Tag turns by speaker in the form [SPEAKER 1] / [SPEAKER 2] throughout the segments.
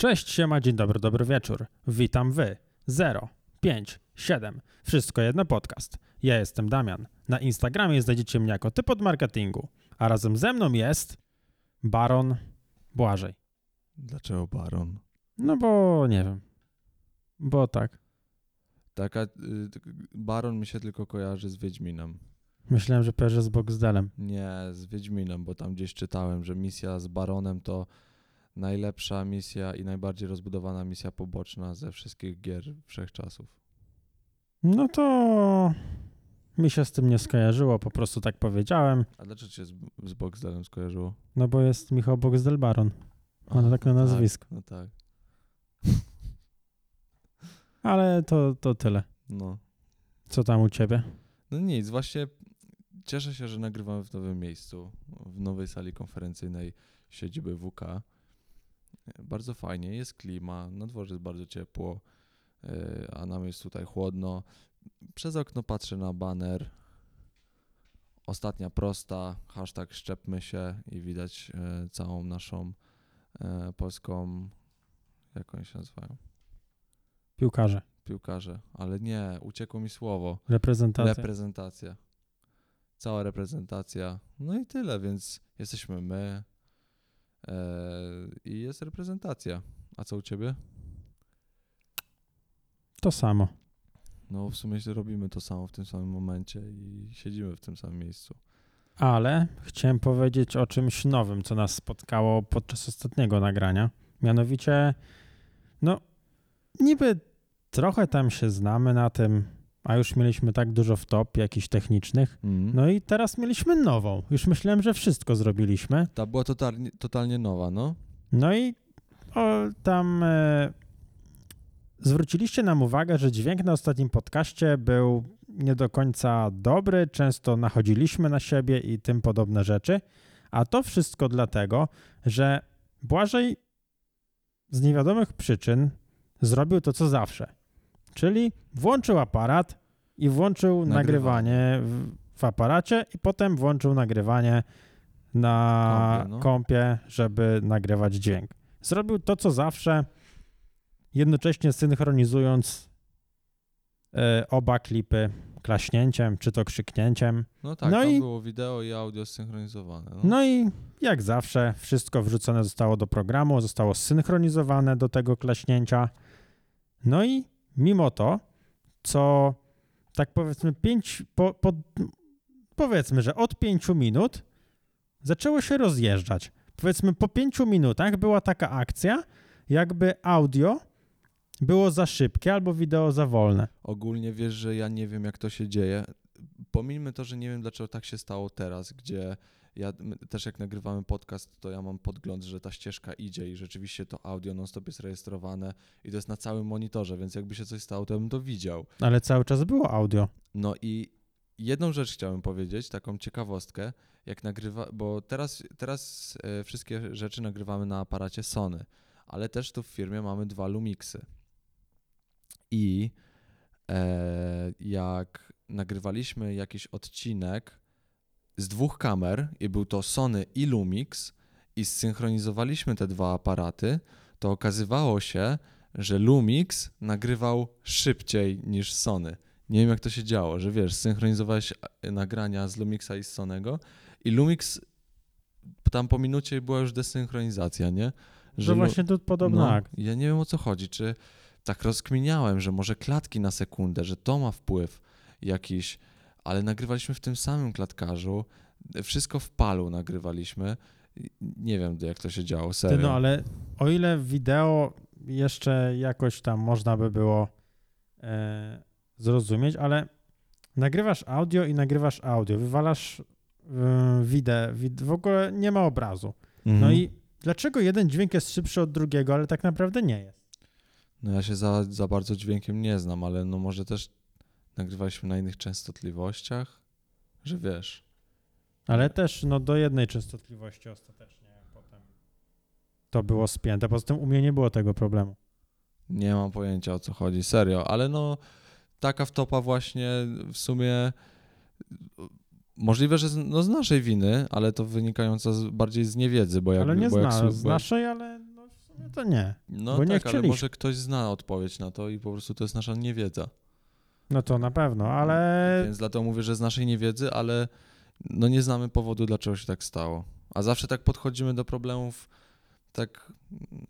[SPEAKER 1] Cześć, siema, dzień dobry, dobry wieczór. Witam wy. 0, 5, 7. Wszystko jedno podcast. Ja jestem Damian. Na Instagramie znajdziecie mnie jako typ od marketingu. A razem ze mną jest Baron Błażej.
[SPEAKER 2] Dlaczego baron?
[SPEAKER 1] No bo nie wiem. Bo tak.
[SPEAKER 2] Taka, y, t- baron mi się tylko kojarzy z Wiedźminem.
[SPEAKER 1] Myślałem, że pojeżdżę z Boxdelem.
[SPEAKER 2] Nie, z Wiedźminem, bo tam gdzieś czytałem, że misja z baronem to najlepsza misja i najbardziej rozbudowana misja poboczna ze wszystkich gier wszechczasów.
[SPEAKER 1] No to mi się z tym nie skojarzyło, po prostu tak powiedziałem.
[SPEAKER 2] A dlaczego cię z, z Boxdelem skojarzyło?
[SPEAKER 1] No bo jest Michał Boxdel Baron. On
[SPEAKER 2] A,
[SPEAKER 1] tak na nazwisko.
[SPEAKER 2] No tak,
[SPEAKER 1] Ale to, to tyle.
[SPEAKER 2] no.
[SPEAKER 1] Co tam u ciebie?
[SPEAKER 2] No nic, właśnie cieszę się, że nagrywamy w nowym miejscu, w nowej sali konferencyjnej siedziby WK. Bardzo fajnie, jest klima, na dworze jest bardzo ciepło, yy, a nam jest tutaj chłodno. Przez okno patrzę na baner. Ostatnia prosta, hashtag szczepmy się i widać yy, całą naszą yy, polską, jak oni się nazywają?
[SPEAKER 1] Piłkarze.
[SPEAKER 2] Piłkarze, ale nie, uciekło mi słowo.
[SPEAKER 1] Reprezentacja.
[SPEAKER 2] Reprezentacja. Cała reprezentacja. No i tyle, więc jesteśmy my e, i jest reprezentacja. A co u ciebie?
[SPEAKER 1] to samo.
[SPEAKER 2] No w sumie robimy to samo w tym samym momencie i siedzimy w tym samym miejscu.
[SPEAKER 1] Ale chciałem powiedzieć o czymś nowym, co nas spotkało podczas ostatniego nagrania. Mianowicie, no, niby trochę tam się znamy na tym, a już mieliśmy tak dużo w top jakichś technicznych.
[SPEAKER 2] Mm.
[SPEAKER 1] No i teraz mieliśmy nową. Już myślałem, że wszystko zrobiliśmy.
[SPEAKER 2] Ta była totalnie, totalnie nowa, no.
[SPEAKER 1] No i o, tam e, zwróciliście nam uwagę, że dźwięk na ostatnim podcaście był nie do końca dobry, często nachodziliśmy na siebie i tym podobne rzeczy, a to wszystko dlatego, że Błażej z niewiadomych przyczyn zrobił to, co zawsze, czyli włączył aparat i włączył
[SPEAKER 2] Nagrywanie.
[SPEAKER 1] nagrywanie w, w aparacie i potem włączył nagrywanie na
[SPEAKER 2] Kompie, no.
[SPEAKER 1] kompie, żeby nagrywać dźwięk. Zrobił to, co zawsze, jednocześnie synchronizując e, oba klipy klaśnięciem, czy to krzyknięciem.
[SPEAKER 2] No tak,
[SPEAKER 1] No i-
[SPEAKER 2] było wideo i audio zsynchronizowane. No.
[SPEAKER 1] No i jak zawsze, wszystko wrzucone zostało do programu, zostało zsynchronizowane do tego klaśnięcia. No i mimo to, co tak powiedzmy pięć, po, po, powiedzmy, że od pięciu minut zaczęło się rozjeżdżać. Powiedzmy po pięciu minutach była taka akcja, jakby audio było za szybkie albo wideo za wolne.
[SPEAKER 2] Ogólnie wiesz, że ja nie wiem, jak to się dzieje. Pomijmy to, że nie wiem, dlaczego tak się stało teraz, gdzie ja też jak nagrywamy podcast, to ja mam podgląd, że ta ścieżka idzie i rzeczywiście to audio non-stop jest rejestrowane i to jest na całym monitorze, więc jakby się coś stało, to ja bym to widział.
[SPEAKER 1] Ale cały czas było audio.
[SPEAKER 2] No i jedną rzecz chciałem powiedzieć, taką ciekawostkę, jak nagrywa, bo teraz, teraz e, wszystkie rzeczy nagrywamy na aparacie Sony, ale też tu w firmie mamy dwa Lumixy. I e, jak nagrywaliśmy jakiś odcinek z dwóch kamer i był to Sony i Lumix i zsynchronizowaliśmy te dwa aparaty, to okazywało się, że Lumix nagrywał szybciej niż Sony. Nie wiem jak to się działo, że wiesz, synchronizowałeś e, nagrania z Lumixa i z Sonego i Lumix tam po minucie była już desynchronizacja, nie?
[SPEAKER 1] Że
[SPEAKER 2] Lu-
[SPEAKER 1] właśnie tu podobno
[SPEAKER 2] no. Ja nie wiem o co chodzi, czy tak rozkminiałem, że może klatki na sekundę, że to ma wpływ jakiś, ale nagrywaliśmy w tym samym klatkarzu, wszystko w palu nagrywaliśmy. Nie wiem jak to się działo, serio.
[SPEAKER 1] Ty, no ale o ile wideo jeszcze jakoś tam można by było e, zrozumieć, ale nagrywasz audio i nagrywasz audio, wywalasz e, wideo, wid- w ogóle nie ma obrazu.
[SPEAKER 2] Mhm.
[SPEAKER 1] No i dlaczego jeden dźwięk jest szybszy od drugiego, ale tak naprawdę nie jest?
[SPEAKER 2] No ja się za, za bardzo dźwiękiem nie znam, ale no może też nagrywaliśmy na innych częstotliwościach, że wiesz.
[SPEAKER 1] Ale też no, do jednej częstotliwości ostatecznie potem to było spięte. Poza tym u mnie nie było tego problemu.
[SPEAKER 2] Nie mam pojęcia o co chodzi, serio, ale no taka wtopa właśnie w sumie możliwe, że z, no z naszej winy, ale to wynikająca z, bardziej z niewiedzy, bo jak
[SPEAKER 1] ale nie
[SPEAKER 2] bo jak,
[SPEAKER 1] zna,
[SPEAKER 2] słu-
[SPEAKER 1] z
[SPEAKER 2] jak
[SPEAKER 1] naszej, ale no, w sumie to nie.
[SPEAKER 2] No
[SPEAKER 1] Bo nie
[SPEAKER 2] tak, ale może ktoś zna odpowiedź na to i po prostu to jest nasza niewiedza.
[SPEAKER 1] No to na pewno, ale
[SPEAKER 2] Więc dlatego mówię, że z naszej niewiedzy, ale no nie znamy powodu, dlaczego się tak stało. A zawsze tak podchodzimy do problemów tak,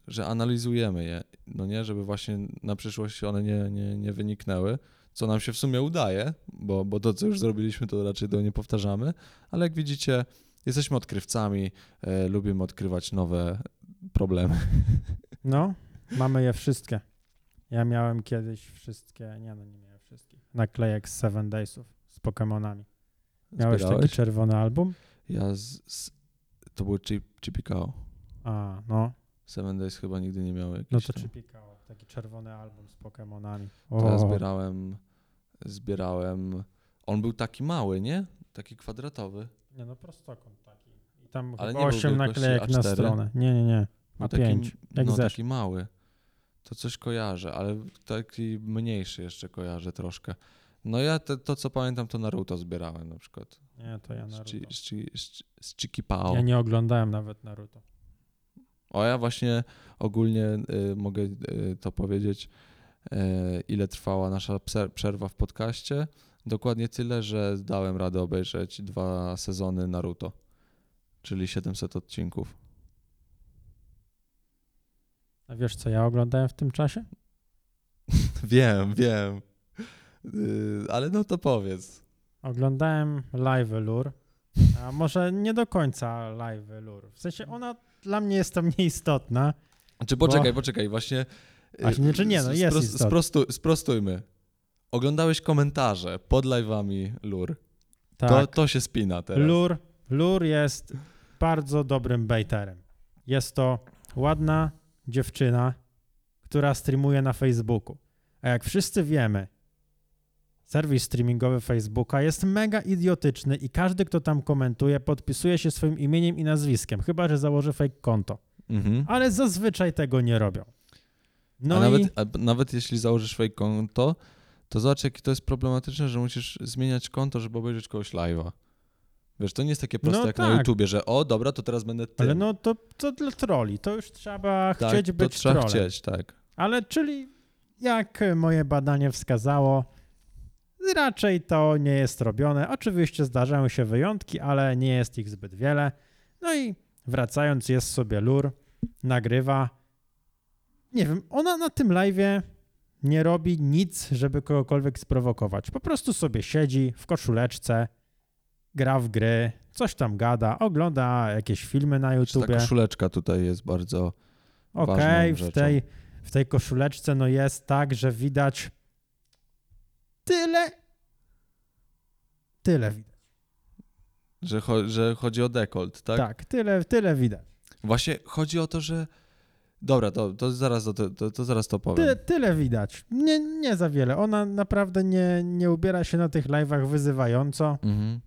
[SPEAKER 2] że analizujemy je, no nie, żeby właśnie na przyszłość one nie, nie, nie wyniknęły, co nam się w sumie udaje, bo, bo to, co już zrobiliśmy, to raczej to nie powtarzamy, ale jak widzicie, jesteśmy odkrywcami, e, lubimy odkrywać nowe problemy.
[SPEAKER 1] no, mamy je wszystkie. Ja miałem kiedyś wszystkie, nie no, nie miałem naklejek z Seven Daysów z Pokemonami. Miałeś taki
[SPEAKER 2] Zbierałeś?
[SPEAKER 1] czerwony album?
[SPEAKER 2] Ja z, z, to Chip, Chipikao.
[SPEAKER 1] A, no,
[SPEAKER 2] Seven Days chyba nigdy nie miały jakiś
[SPEAKER 1] no to Chipikao, taki czerwony album z Pokemonami.
[SPEAKER 2] To ja zbierałem, zbierałem. On był taki mały, nie? Taki kwadratowy.
[SPEAKER 1] Nie no, prostokąt taki. I tam
[SPEAKER 2] Ale
[SPEAKER 1] chyba
[SPEAKER 2] nie był
[SPEAKER 1] 8
[SPEAKER 2] wielkości
[SPEAKER 1] naklejek na
[SPEAKER 2] A4?
[SPEAKER 1] stronę. Nie, nie, nie.
[SPEAKER 2] Był
[SPEAKER 1] A
[SPEAKER 2] taki,
[SPEAKER 1] 5, jak
[SPEAKER 2] no taki mały. To coś kojarzę, ale taki mniejszy jeszcze kojarzę troszkę. No ja te, to, co pamiętam, to Naruto zbierałem na przykład.
[SPEAKER 1] Nie, to ja
[SPEAKER 2] Z,
[SPEAKER 1] Naruto.
[SPEAKER 2] Z, Chi, z, z Chikipao.
[SPEAKER 1] Ja nie oglądałem nawet Naruto.
[SPEAKER 2] O, ja właśnie ogólnie y, mogę y, to powiedzieć, y, ile trwała nasza przerwa w podcaście. Dokładnie tyle, że dałem radę obejrzeć dwa sezony Naruto, czyli 700 odcinków.
[SPEAKER 1] A wiesz, co ja oglądałem w tym czasie?
[SPEAKER 2] wiem, wiem. Y, ale no to powiedz.
[SPEAKER 1] Oglądałem Live Lure, a może nie do końca Live Lure. W sensie ona dla mnie jest to mniej istotna.
[SPEAKER 2] Czy poczekaj, poczekaj, właśnie. y,
[SPEAKER 1] Właśnie, nie, czy nie, no jest istotne.
[SPEAKER 2] sprostu, sprostujmy. Oglądałeś komentarze pod live'ami Lur.
[SPEAKER 1] Tak,
[SPEAKER 2] To, to się spina teraz.
[SPEAKER 1] Lure, Lure jest bardzo dobrym baiterem. Jest to ładna dziewczyna, która streamuje na Facebooku. A jak wszyscy wiemy, serwis streamingowy Facebooka jest mega idiotyczny i każdy, kto tam komentuje, podpisuje się swoim imieniem i nazwiskiem, chyba że założy fake konto.
[SPEAKER 2] Mhm.
[SPEAKER 1] Ale zazwyczaj tego nie robią. No
[SPEAKER 2] a,
[SPEAKER 1] i
[SPEAKER 2] nawet, a nawet jeśli założysz fake konto, to zobacz, jakie to jest problematyczne, że musisz zmieniać konto, żeby obejrzeć kogoś live'a. Wiesz, to nie jest takie proste
[SPEAKER 1] No
[SPEAKER 2] jak na
[SPEAKER 1] tak.
[SPEAKER 2] YouTubie, że o, dobra, to teraz będę tym.
[SPEAKER 1] ale no to, to dla troli, to już trzeba
[SPEAKER 2] tak,
[SPEAKER 1] chcieć
[SPEAKER 2] to
[SPEAKER 1] być
[SPEAKER 2] trzeba
[SPEAKER 1] trolem.
[SPEAKER 2] chcieć, tak.
[SPEAKER 1] Ale czyli jak moje badanie wskazało, raczej to nie jest robione. Oczywiście zdarzają się wyjątki, ale nie jest ich zbyt wiele. No i wracając, jest sobie lur, nagrywa. Nie wiem, ona na tym live'ie nie robi nic, żeby kogokolwiek sprowokować. Po prostu sobie siedzi w koszuleczce, gra w gry, coś tam gada, ogląda jakieś filmy na
[SPEAKER 2] Ta
[SPEAKER 1] YouTubie.
[SPEAKER 2] koszuleczka tutaj jest bardzo...
[SPEAKER 1] Okej,
[SPEAKER 2] ważną
[SPEAKER 1] w tej, w tej koszuleczce no jest tak, że widać tyle, tyle widać.
[SPEAKER 2] Że, cho- że chodzi o dekolt, tak?
[SPEAKER 1] Tak, tyle, tyle widać.
[SPEAKER 2] Właśnie chodzi o to, że... Dobra, to, to, zaraz, to, to, to zaraz to powiem.
[SPEAKER 1] Ty, tyle widać. Nie, nie za wiele. Ona naprawdę nie, nie ubiera się na tych live'ach wyzywająco.
[SPEAKER 2] Mhm.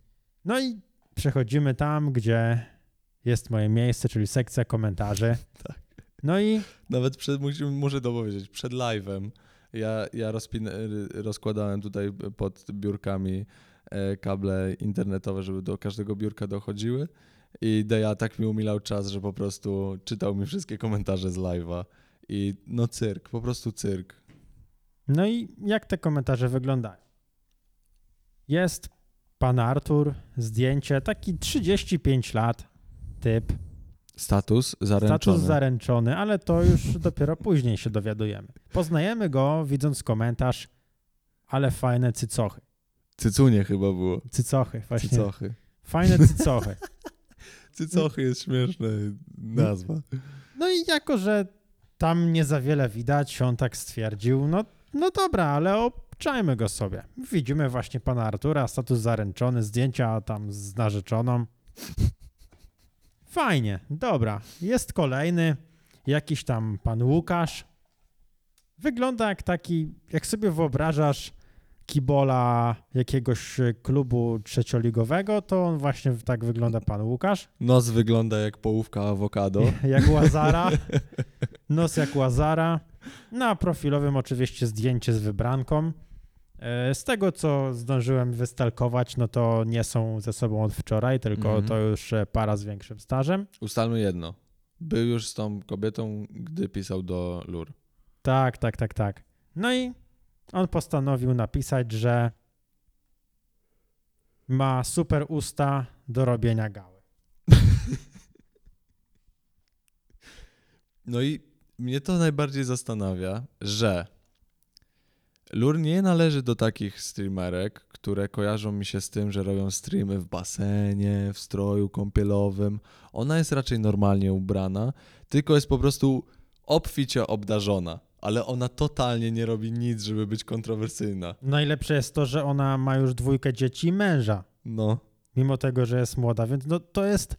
[SPEAKER 1] No i przechodzimy tam, gdzie jest moje miejsce, czyli sekcja komentarzy.
[SPEAKER 2] Tak.
[SPEAKER 1] No i
[SPEAKER 2] Nawet przed, musimy, muszę to powiedzieć, przed live'em ja, ja rozpin, rozkładałem tutaj pod biurkami e, kable internetowe, żeby do każdego biurka dochodziły i Deja tak mi umilał czas, że po prostu czytał mi wszystkie komentarze z live'a i no cyrk, po prostu cyrk.
[SPEAKER 1] No i jak te komentarze wyglądają? Jest pan Artur, zdjęcie, taki 35 lat, typ,
[SPEAKER 2] Status zaręczony.
[SPEAKER 1] status zaręczony, ale to już dopiero później się dowiadujemy. Poznajemy go, widząc komentarz, ale fajne cycochy.
[SPEAKER 2] Cycunie chyba było.
[SPEAKER 1] Cycochy, właśnie.
[SPEAKER 2] Cycochy.
[SPEAKER 1] Fajne cycochy.
[SPEAKER 2] Cycochy jest śmieszna nazwa.
[SPEAKER 1] No i jako, że tam nie za wiele widać, on tak stwierdził, no, no dobra, ale obczajmy go sobie. Widzimy właśnie pana Artura, status zaręczony, zdjęcia tam z narzeczoną. Fajnie, dobra. Jest kolejny, jakiś tam pan Łukasz. Wygląda jak taki, jak sobie wyobrażasz kibola jakiegoś klubu trzecioligowego, to on właśnie tak wygląda pan Łukasz.
[SPEAKER 2] Nos wygląda jak połówka awokado.
[SPEAKER 1] Jak Łazara. Nos jak Łazara. Na profilowym oczywiście zdjęcie z wybranką. E, Z tego, co zdążyłem wystalkować, no to nie są ze sobą od wczoraj, tylko
[SPEAKER 2] Mhm.
[SPEAKER 1] to już e, para z większym stażem.
[SPEAKER 2] Ustalmy jedno. był już z tą kobietą, gdy pisał do Lur.
[SPEAKER 1] Tak, tak, tak, tak. No i on postanowił napisać, że ma super usta do robienia gały.
[SPEAKER 2] No i mnie to najbardziej zastanawia, że Lur nie należy do takich streamerek, które kojarzą mi się z tym, że robią streamy w basenie, w stroju kąpielowym. Ona jest raczej normalnie ubrana, tylko jest po prostu obficie obdarzona, ale ona totalnie nie robi nic, żeby być kontrowersyjna.
[SPEAKER 1] Najlepsze jest to, że ona ma już dwójkę dzieci i męża,
[SPEAKER 2] No,
[SPEAKER 1] mimo tego, że jest młoda, więc no to jest,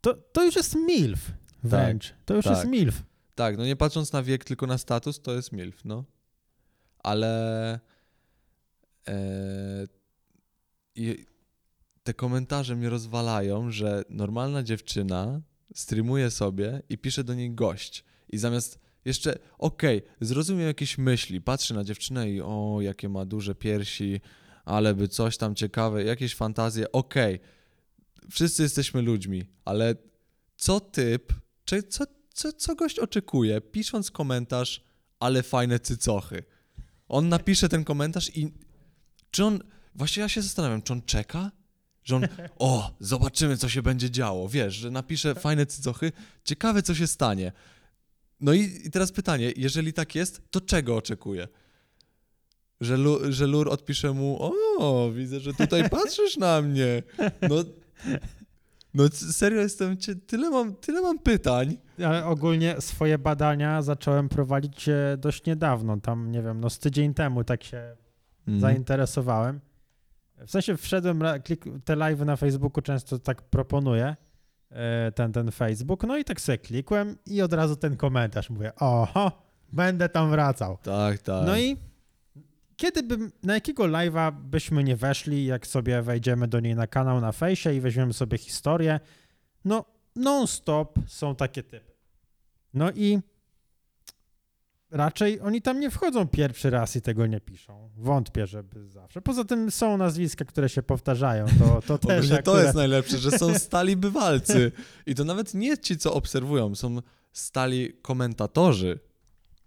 [SPEAKER 1] to, to już jest MILF wręcz. to już
[SPEAKER 2] tak.
[SPEAKER 1] jest MILF.
[SPEAKER 2] tak, no nie patrząc na wiek, tylko na status, to jest MILF, no. Ale e, te komentarze mnie rozwalają, że normalna dziewczyna streamuje sobie i pisze do niej gość. I zamiast jeszcze, okej, zrozumiem jakieś myśli, patrzy na dziewczynę i o, jakie ma duże piersi, ale by coś tam ciekawe, jakieś fantazje, okej. Wszyscy jesteśmy ludźmi, ale co typ, czy co, co, co gość oczekuje, pisząc komentarz, ale fajne cycochy. On napisze ten komentarz i czy on, właśnie ja się zastanawiam, czy on czeka? Że on, o, zobaczymy, co się będzie działo. Wiesz, że napisze fajne cycochy, ciekawe, co się stanie. No i, i teraz pytanie, jeżeli tak jest, to czego oczekuje? Że, Lu, że Lur odpisze mu, o, widzę, że tutaj patrzysz na mnie. No, no serio jestem, tyle mam, tyle mam pytań.
[SPEAKER 1] Ale ogólnie swoje badania zacząłem prowadzić e, dość niedawno, tam nie wiem, no z tydzień temu tak się
[SPEAKER 2] Mhm.
[SPEAKER 1] zainteresowałem. W sensie wszedłem, klik, te live na Facebooku często tak proponuję, e, ten, ten Facebook, no i tak sobie klikłem i od razu ten komentarz, mówię, oho, będę tam wracał.
[SPEAKER 2] Tak, tak.
[SPEAKER 1] No i kiedy bym, na jakiego live'a byśmy nie weszli, jak sobie wejdziemy do niej na kanał na fejsie i weźmiemy sobie historię, no non-stop są takie typy. No i raczej oni tam nie wchodzą pierwszy raz i tego nie piszą. Wątpię, żeby zawsze. Poza tym są nazwiska, które się powtarzają, to, to też
[SPEAKER 2] Ogólnie to
[SPEAKER 1] akurat...
[SPEAKER 2] jest najlepsze, że są stali bywalcy. I to nawet nie ci, co obserwują, są stali komentatorzy.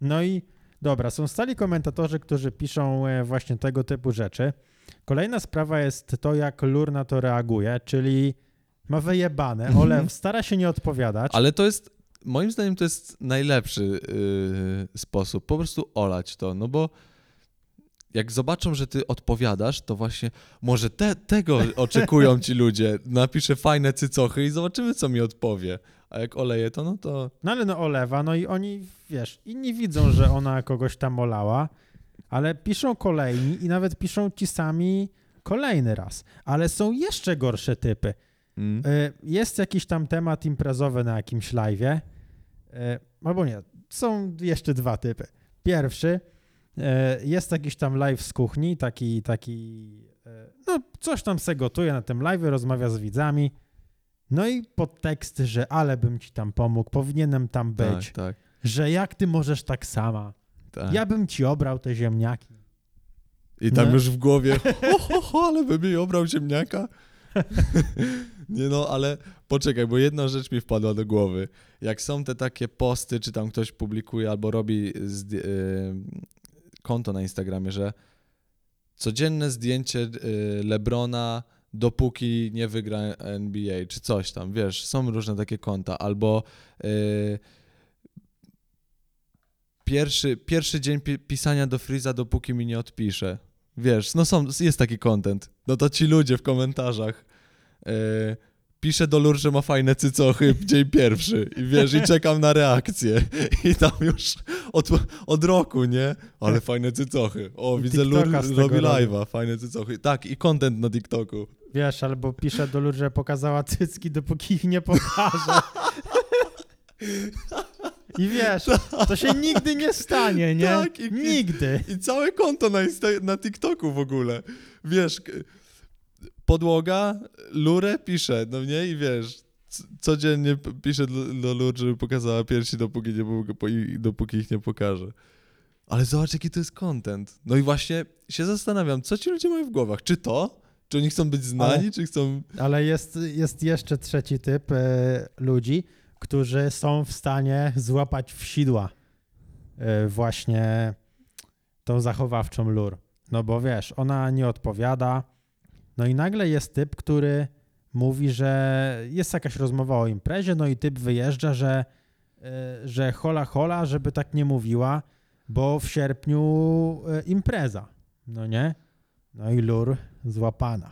[SPEAKER 1] No i dobra, są stali komentatorzy, którzy piszą e, właśnie tego typu rzeczy. Kolejna sprawa jest to, jak Lur na to reaguje, czyli ma wyjebane,
[SPEAKER 2] Mhm.
[SPEAKER 1] Ole stara się nie odpowiadać.
[SPEAKER 2] Ale to jest, moim zdaniem, to jest najlepszy yy, sposób. Po prostu olać to, no bo jak zobaczą, że ty odpowiadasz, to właśnie może te, tego oczekują ci ludzie. Napiszę fajne cycochy i zobaczymy, co mi odpowie. A jak oleje to, no to
[SPEAKER 1] No ale no olewa, no i oni, wiesz, inni widzą, że ona kogoś tam olała, ale piszą kolejni i nawet piszą ci sami kolejny raz. Ale są jeszcze gorsze typy.
[SPEAKER 2] mm,
[SPEAKER 1] Y, Jest jakiś tam temat imprezowy na jakimś live'ie, albo nie, są jeszcze dwa typy. Pierwszy, y, jest jakiś tam live z kuchni, taki, taki, y, no coś tam se gotuje na tym live'ie, rozmawia z widzami, no i podtekst, że ale bym ci tam pomógł, powinienem tam być,
[SPEAKER 2] tak, tak,
[SPEAKER 1] że jak ty możesz tak sama,
[SPEAKER 2] tak.
[SPEAKER 1] ja bym ci obrał te ziemniaki.
[SPEAKER 2] I tam
[SPEAKER 1] No.
[SPEAKER 2] już w głowie, ho, ho, ho, ale by mi obrał ziemniaka. Nie no, ale poczekaj, bo jedna rzecz mi wpadła do głowy. Jak są te takie posty, czy tam ktoś publikuje albo robi zdj- y, konto na Instagramie, że codzienne zdjęcie y, Lebrona dopóki nie wygra NBA, czy coś tam, wiesz, są różne takie konta, albo y, pierwszy, pierwszy dzień pi- pisania do Freeza, dopóki mi nie odpisze. Wiesz, no są, jest taki content. No to ci ludzie w komentarzach. Yy, piszę do Lur, że ma fajne cycochy w dzień pierwszy i wiesz, i czekam na reakcję. I tam już od, od roku, nie? Ale fajne cycochy. O,
[SPEAKER 1] I
[SPEAKER 2] widzę Lur
[SPEAKER 1] TikToka tego
[SPEAKER 2] robi live'a, fajne cycochy. Tak, i content na TikToku.
[SPEAKER 1] Wiesz, albo pisze do ludzi, że pokazała cycki, dopóki ich nie pokaże. I wiesz, to się nigdy nie stanie, nie?
[SPEAKER 2] Tak, i- i-
[SPEAKER 1] nigdy.
[SPEAKER 2] I całe konto na, na TikToku w ogóle. Wiesz, podłoga, lurę pisze, no nie? I wiesz, codziennie p- pisze do, lur, żeby pokazała piersi, dopóki, nie, dopóki ich nie pokaże. Ale zobacz, jaki to jest content. No i właśnie się zastanawiam, co ci ludzie mają w głowach? Czy to? Czy oni chcą być znani,
[SPEAKER 1] Ale-
[SPEAKER 2] czy chcą...
[SPEAKER 1] Ale jest, jest jeszcze trzeci typ e, ludzi, którzy są w stanie złapać w sidła y, właśnie tą zachowawczą lur. No bo wiesz, ona nie odpowiada. No i nagle jest typ, który mówi, że jest jakaś rozmowa o imprezie, no i typ wyjeżdża, że, y, że hola hola, żeby tak nie mówiła, bo w sierpniu y, impreza. No nie? No i lur złapana.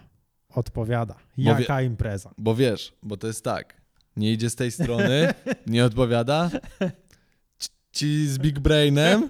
[SPEAKER 1] Odpowiada.
[SPEAKER 2] Bo wie-
[SPEAKER 1] Jaka impreza?
[SPEAKER 2] Bo wiesz, bo to jest tak. Nie idzie z tej strony, nie odpowiada. Ci- z Big Brainem,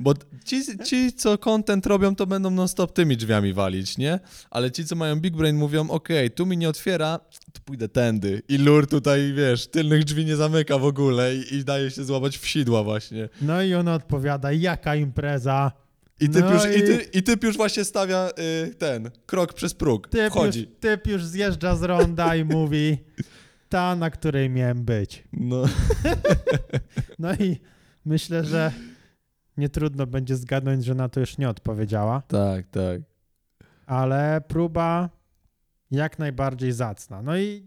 [SPEAKER 2] bo ci, ci, co content robią, to będą non-stop tymi drzwiami walić, nie? Ale ci, co mają Big Brain, mówią, okej, tu mi nie otwiera, to pójdę tędy. I lur tutaj, wiesz, tylnych drzwi nie zamyka w ogóle i, i daje się złapać w sidła właśnie.
[SPEAKER 1] No i ona odpowiada, jaka impreza?
[SPEAKER 2] I typ,
[SPEAKER 1] No
[SPEAKER 2] już, i...
[SPEAKER 1] i-
[SPEAKER 2] ty, i typ już właśnie stawia y, ten krok przez próg.
[SPEAKER 1] Typ
[SPEAKER 2] Wchodzi.
[SPEAKER 1] już, typ już zjeżdża z ronda i mówi, ta, na której miałem być.
[SPEAKER 2] No.
[SPEAKER 1] No i myślę, że nie trudno będzie zgadnąć, że na to już nie odpowiedziała,
[SPEAKER 2] Tak, tak.
[SPEAKER 1] ale próba jak najbardziej zacna. No i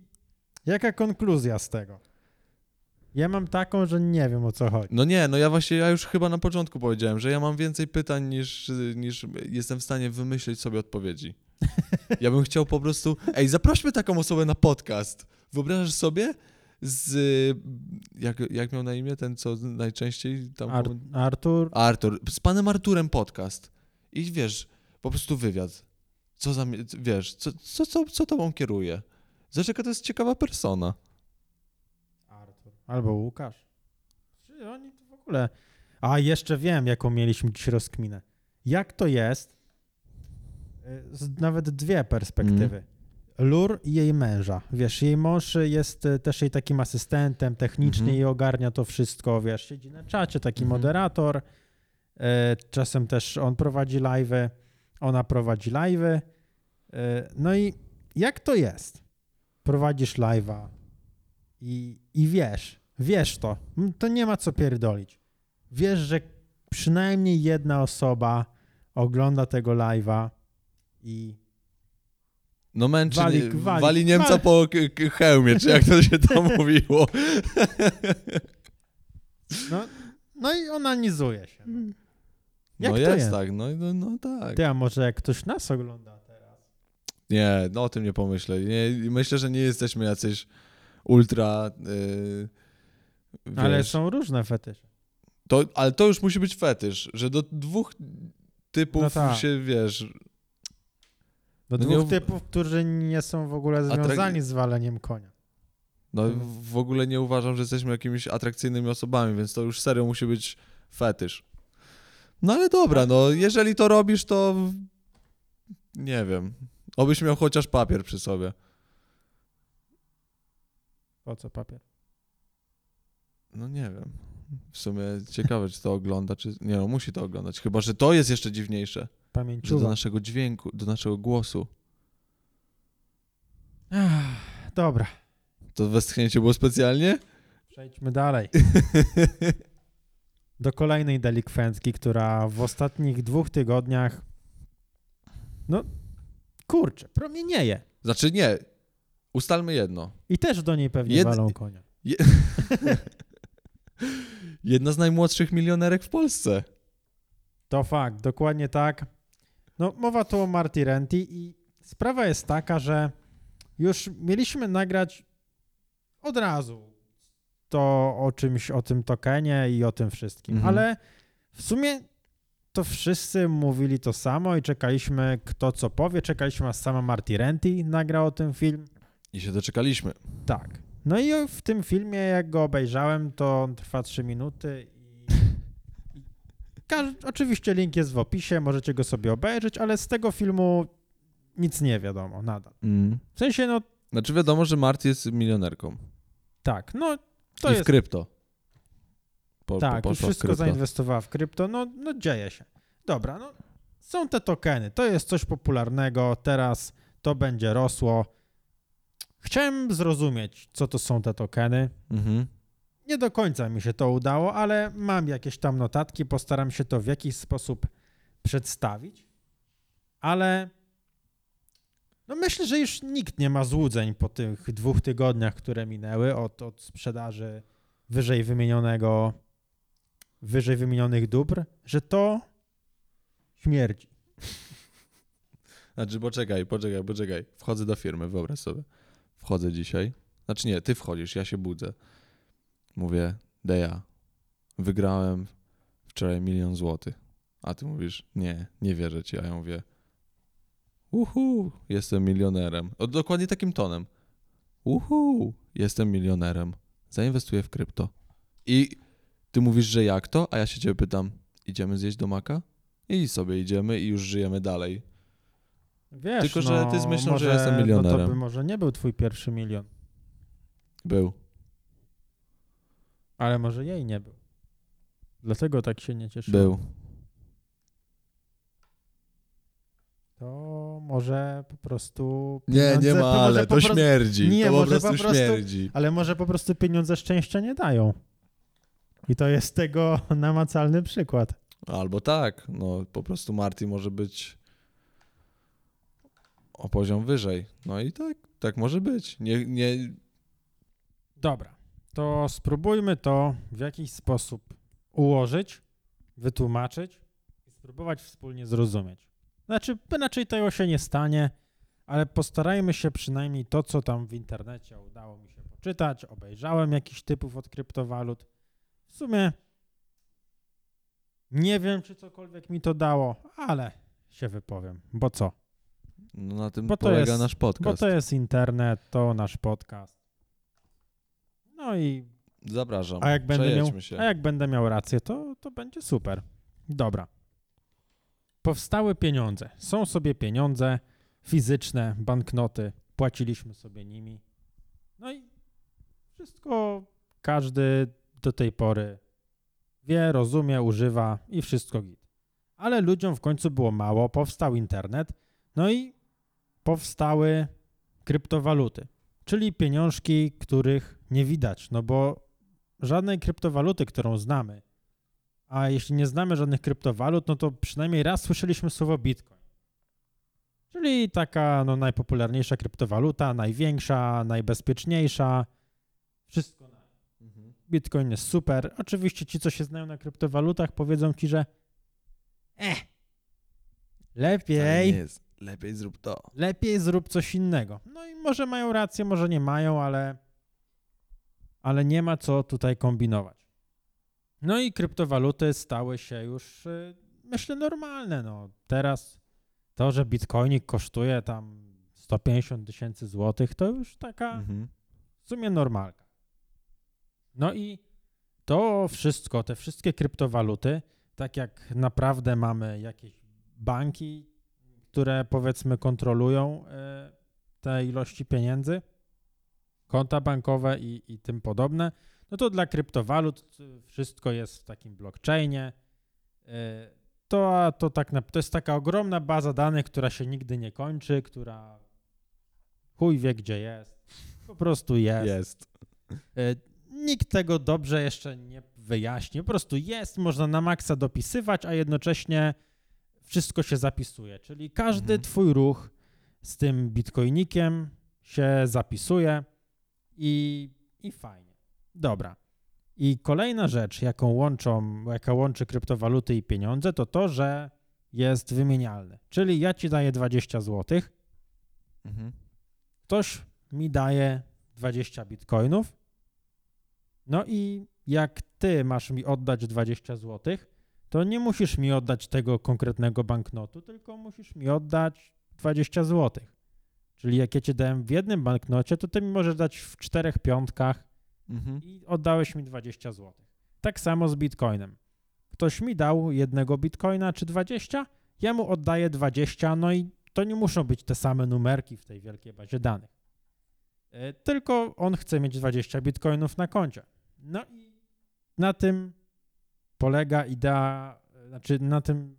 [SPEAKER 1] jaka konkluzja z tego? Ja mam taką, że nie wiem o co chodzi.
[SPEAKER 2] No nie, no ja właśnie, ja już chyba na początku powiedziałem, że ja mam więcej pytań niż, niż jestem w stanie wymyślić sobie odpowiedzi. Ja bym chciał po prostu, ej, zaprośmy taką osobę na podcast. Wyobrażasz sobie z, jak, jak miał na imię ten, co najczęściej tam...
[SPEAKER 1] Ar Artur,
[SPEAKER 2] Artur, z panem Arturem podcast. I wiesz, po prostu wywiad. Co za, wiesz, co, co, co, co tobą kieruje? Zobacz, jaka to jest ciekawa persona.
[SPEAKER 1] Artur albo Łukasz. Czy oni to w ogóle... A jeszcze wiem, jaką mieliśmy dziś rozkminę. Jak to jest, y, z nawet dwie perspektywy. Lur i jej męża. Wiesz, jej mąż jest y, też jej takim asystentem, technicznie
[SPEAKER 2] Mhm.
[SPEAKER 1] i ogarnia to wszystko, wiesz, siedzi na czacie, taki
[SPEAKER 2] Mhm.
[SPEAKER 1] moderator. Y, Czasem też on prowadzi live'y, ona prowadzi live'y. Y, No i jak to jest? Prowadzisz live'a i, i wiesz, wiesz to, to nie ma co pierdolić. Wiesz, że przynajmniej jedna osoba ogląda tego live'a i
[SPEAKER 2] No męczy,
[SPEAKER 1] Wali-
[SPEAKER 2] wali,
[SPEAKER 1] wali-
[SPEAKER 2] Niemca
[SPEAKER 1] wali-
[SPEAKER 2] po hełmie, czy jak to się tam mówiło.
[SPEAKER 1] no, no i onanizuje się. No. Jak
[SPEAKER 2] no
[SPEAKER 1] to
[SPEAKER 2] jest,
[SPEAKER 1] jest?
[SPEAKER 2] tak, no, no, no tak.
[SPEAKER 1] Ty, a może jak ktoś nas ogląda teraz?
[SPEAKER 2] Nie, no o tym nie pomyślę. Nie, myślę, że nie jesteśmy jacyś ultra... Yy,
[SPEAKER 1] Ale są różne fetysze.
[SPEAKER 2] to, ale to już musi być fetysz, że do dwóch typów
[SPEAKER 1] No tak.
[SPEAKER 2] się, wiesz...
[SPEAKER 1] Do
[SPEAKER 2] No nie
[SPEAKER 1] dwóch
[SPEAKER 2] uw-
[SPEAKER 1] typów, którzy nie są w ogóle
[SPEAKER 2] Atrak-
[SPEAKER 1] związani z waleniem konia.
[SPEAKER 2] No
[SPEAKER 1] Mhm.
[SPEAKER 2] w ogóle nie uważam, że jesteśmy jakimiś atrakcyjnymi osobami, więc to już serio musi być fetysz. No ale dobra, no jeżeli to robisz, to nie wiem. Obyś miał chociaż papier przy sobie.
[SPEAKER 1] Po co papier?
[SPEAKER 2] No nie wiem. W sumie ciekawe, czy to ogląda, czy... Nie no, musi to oglądać. Chyba, że to jest jeszcze dziwniejsze. Że do
[SPEAKER 1] Pamięciowa.
[SPEAKER 2] naszego dźwięku, do naszego głosu.
[SPEAKER 1] Ach, Dobra,
[SPEAKER 2] To westchnięcie było specjalnie?
[SPEAKER 1] przejdźmy dalej. Do kolejnej delikwentki, która w ostatnich dwóch tygodniach no kurczę, promienieje.
[SPEAKER 2] Znaczy nie. Ustalmy jedno.
[SPEAKER 1] I też do niej pewnie
[SPEAKER 2] Jed-
[SPEAKER 1] walą konia.
[SPEAKER 2] Jedna z najmłodszych milionerek w Polsce.
[SPEAKER 1] To fakt, dokładnie tak. No, mowa tu o Marty Renty i sprawa jest taka, że już mieliśmy nagrać od razu to o czymś, o tym tokenie i o tym wszystkim,
[SPEAKER 2] Mhm.
[SPEAKER 1] ale w sumie to wszyscy mówili to samo i czekaliśmy kto co powie, czekaliśmy aż sama Marty Renty nagra o tym film.
[SPEAKER 2] I się doczekaliśmy.
[SPEAKER 1] Tak. No i w tym filmie, jak go obejrzałem, to on trwa 3 minuty. Oczywiście link jest w opisie, możecie go sobie obejrzeć, ale z tego filmu nic nie wiadomo nadal. W sensie, no
[SPEAKER 2] Znaczy wiadomo, że Marty jest milionerką.
[SPEAKER 1] tak, no to
[SPEAKER 2] I
[SPEAKER 1] jest...
[SPEAKER 2] w krypto. Po,
[SPEAKER 1] tak,
[SPEAKER 2] po,
[SPEAKER 1] wszystko
[SPEAKER 2] krypto.
[SPEAKER 1] zainwestowała w krypto, no, no dzieje się. Dobra, no są te tokeny, to jest coś popularnego, teraz to będzie rosło. Chciałem zrozumieć, co to są te tokeny.
[SPEAKER 2] Mhm.
[SPEAKER 1] Nie do końca mi się to udało, ale mam jakieś tam notatki, postaram się to w jakiś sposób przedstawić. Ale no myślę, że już nikt nie ma złudzeń po tych dwóch tygodniach, które minęły od, od sprzedaży wyżej wymienionego, wyżej wymienionych dóbr, że to śmierdzi.
[SPEAKER 2] Znaczy, poczekaj, poczekaj, poczekaj. Wchodzę do firmy, wyobraź sobie. Wchodzę dzisiaj. Znaczy nie, ty wchodzisz, ja się budzę. Mówię, Deja, wygrałem wczoraj milion złotych. A ty mówisz, nie, nie wierzę ci. A ja mówię, uhu, jestem milionerem. O, dokładnie takim tonem. Uhu, jestem milionerem. Zainwestuję w krypto. I ty mówisz, że jak to? A ja się ciebie pytam, idziemy zjeść do maka? I sobie idziemy i już żyjemy dalej.
[SPEAKER 1] Wiesz,
[SPEAKER 2] Tylko, że
[SPEAKER 1] no,
[SPEAKER 2] ty myślą, że
[SPEAKER 1] może,
[SPEAKER 2] jestem
[SPEAKER 1] No to
[SPEAKER 2] milionerem.
[SPEAKER 1] by może nie był twój pierwszy milion,
[SPEAKER 2] Był.
[SPEAKER 1] Ale może jej nie był. Dlatego tak się nie cieszyłem.
[SPEAKER 2] Był.
[SPEAKER 1] To może po prostu.
[SPEAKER 2] Nie,
[SPEAKER 1] pieniądze-
[SPEAKER 2] nie ma,
[SPEAKER 1] może
[SPEAKER 2] ale to
[SPEAKER 1] prostu-
[SPEAKER 2] śmierdzi.
[SPEAKER 1] Nie,
[SPEAKER 2] to po
[SPEAKER 1] może po
[SPEAKER 2] prostu
[SPEAKER 1] prostu-
[SPEAKER 2] śmierdzi.
[SPEAKER 1] Ale może po prostu pieniądze szczęścia nie dają. I to jest tego namacalny przykład.
[SPEAKER 2] Albo tak, no po prostu Marty może być o poziom wyżej. No i tak, tak może być. Nie, nie,
[SPEAKER 1] Dobra, to spróbujmy to w jakiś sposób ułożyć, wytłumaczyć i spróbować wspólnie zrozumieć. Znaczy, inaczej tego się nie stanie, ale postarajmy się przynajmniej to, co tam w internecie udało mi się poczytać, obejrzałem jakiś typów od kryptowalut. W sumie nie wiem, czy cokolwiek mi to dało, ale się wypowiem, bo co?
[SPEAKER 2] no na tym
[SPEAKER 1] Bo
[SPEAKER 2] polega
[SPEAKER 1] jest-
[SPEAKER 2] nasz
[SPEAKER 1] Bo
[SPEAKER 2] podcast.
[SPEAKER 1] to jest internet, to nasz podcast. No i
[SPEAKER 2] Zapraszam.
[SPEAKER 1] A jak będę miał,
[SPEAKER 2] się.
[SPEAKER 1] a jak będę miał rację, to, to będzie super. Dobra. Powstały pieniądze. Są sobie pieniądze fizyczne, banknoty. Płaciliśmy sobie nimi. No i wszystko każdy do tej pory wie, rozumie, używa i wszystko git. Ale ludziom w końcu było mało, powstał internet, no i powstały kryptowaluty, czyli pieniążki, których nie widać, no bo żadnej kryptowaluty, którą znamy, a jeśli nie znamy żadnych kryptowalut, no to przynajmniej raz słyszeliśmy słowo Bitcoin. Czyli taka no, najpopularniejsza kryptowaluta, największa, najbezpieczniejsza. Wszystko na
[SPEAKER 2] Mhm.
[SPEAKER 1] Bitcoin jest super. Oczywiście ci, co się znają na kryptowalutach, powiedzą ci, że eh, lepiej.
[SPEAKER 2] Lepiej zrób to.
[SPEAKER 1] lepiej zrób coś innego. No i może mają rację, może nie mają, ale, ale nie ma co tutaj kombinować. No i kryptowaluty stały się już, y, myślę, normalne. No, teraz to, że bitcoinik kosztuje tam 150 tysięcy złotych, to już taka
[SPEAKER 2] Mhm.
[SPEAKER 1] w sumie normalka. No i to wszystko, te wszystkie kryptowaluty, tak jak naprawdę mamy jakieś banki, które powiedzmy kontrolują e, te ilości pieniędzy, konta bankowe i, i tym podobne, no to dla kryptowalut wszystko jest w takim blockchainie. E, To, to, tak to jest taka ogromna baza danych, która się nigdy nie kończy, która chuj wie gdzie jest. Po prostu jest.
[SPEAKER 2] Jest.
[SPEAKER 1] E, Nikt tego dobrze jeszcze nie wyjaśni. Po prostu jest, można na maksa dopisywać, a jednocześnie wszystko się zapisuje. Czyli każdy
[SPEAKER 2] Mhm.
[SPEAKER 1] twój ruch z tym bitcoinikiem się zapisuje i, i fajnie. Dobra. I kolejna rzecz, jaką łączą, jaka łączy kryptowaluty i pieniądze, to to, że jest wymienialny. Czyli ja ci daję 20 zł,
[SPEAKER 2] Mhm.
[SPEAKER 1] ktoś mi daje 20 bitcoinów. No i jak ty masz mi oddać 20 zł, to nie musisz mi oddać tego konkretnego banknotu, tylko musisz mi oddać 20 zł. Czyli jak ja ci dałem w jednym banknocie, to ty mi możesz dać w czterech piątkach
[SPEAKER 2] Mhm.
[SPEAKER 1] i oddałeś mi 20 zł. Tak samo z bitcoinem. Ktoś mi dał jednego bitcoina czy 20, ja mu oddaję 20, no i to nie muszą być te same numerki w tej wielkiej bazie danych. E, Tylko on chce mieć 20 bitcoinów na koncie. No i na tym polega idea, znaczy na tym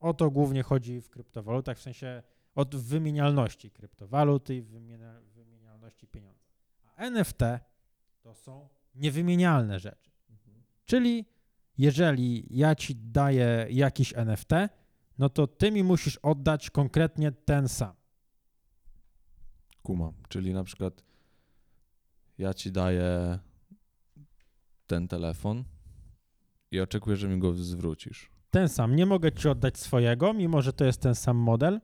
[SPEAKER 1] o to głównie chodzi w kryptowalutach, w sensie od wymienialności kryptowaluty i wymienia, wymienialności pieniądza. A NFT to są niewymienialne rzeczy. Czyli jeżeli ja ci daję jakiś NFT, no to ty mi musisz oddać konkretnie ten sam.
[SPEAKER 2] Kumam. Czyli na przykład ja ci daję ten telefon i oczekuję, że mi go zwrócisz.
[SPEAKER 1] Ten sam. Nie mogę ci oddać swojego, mimo że to jest ten sam model.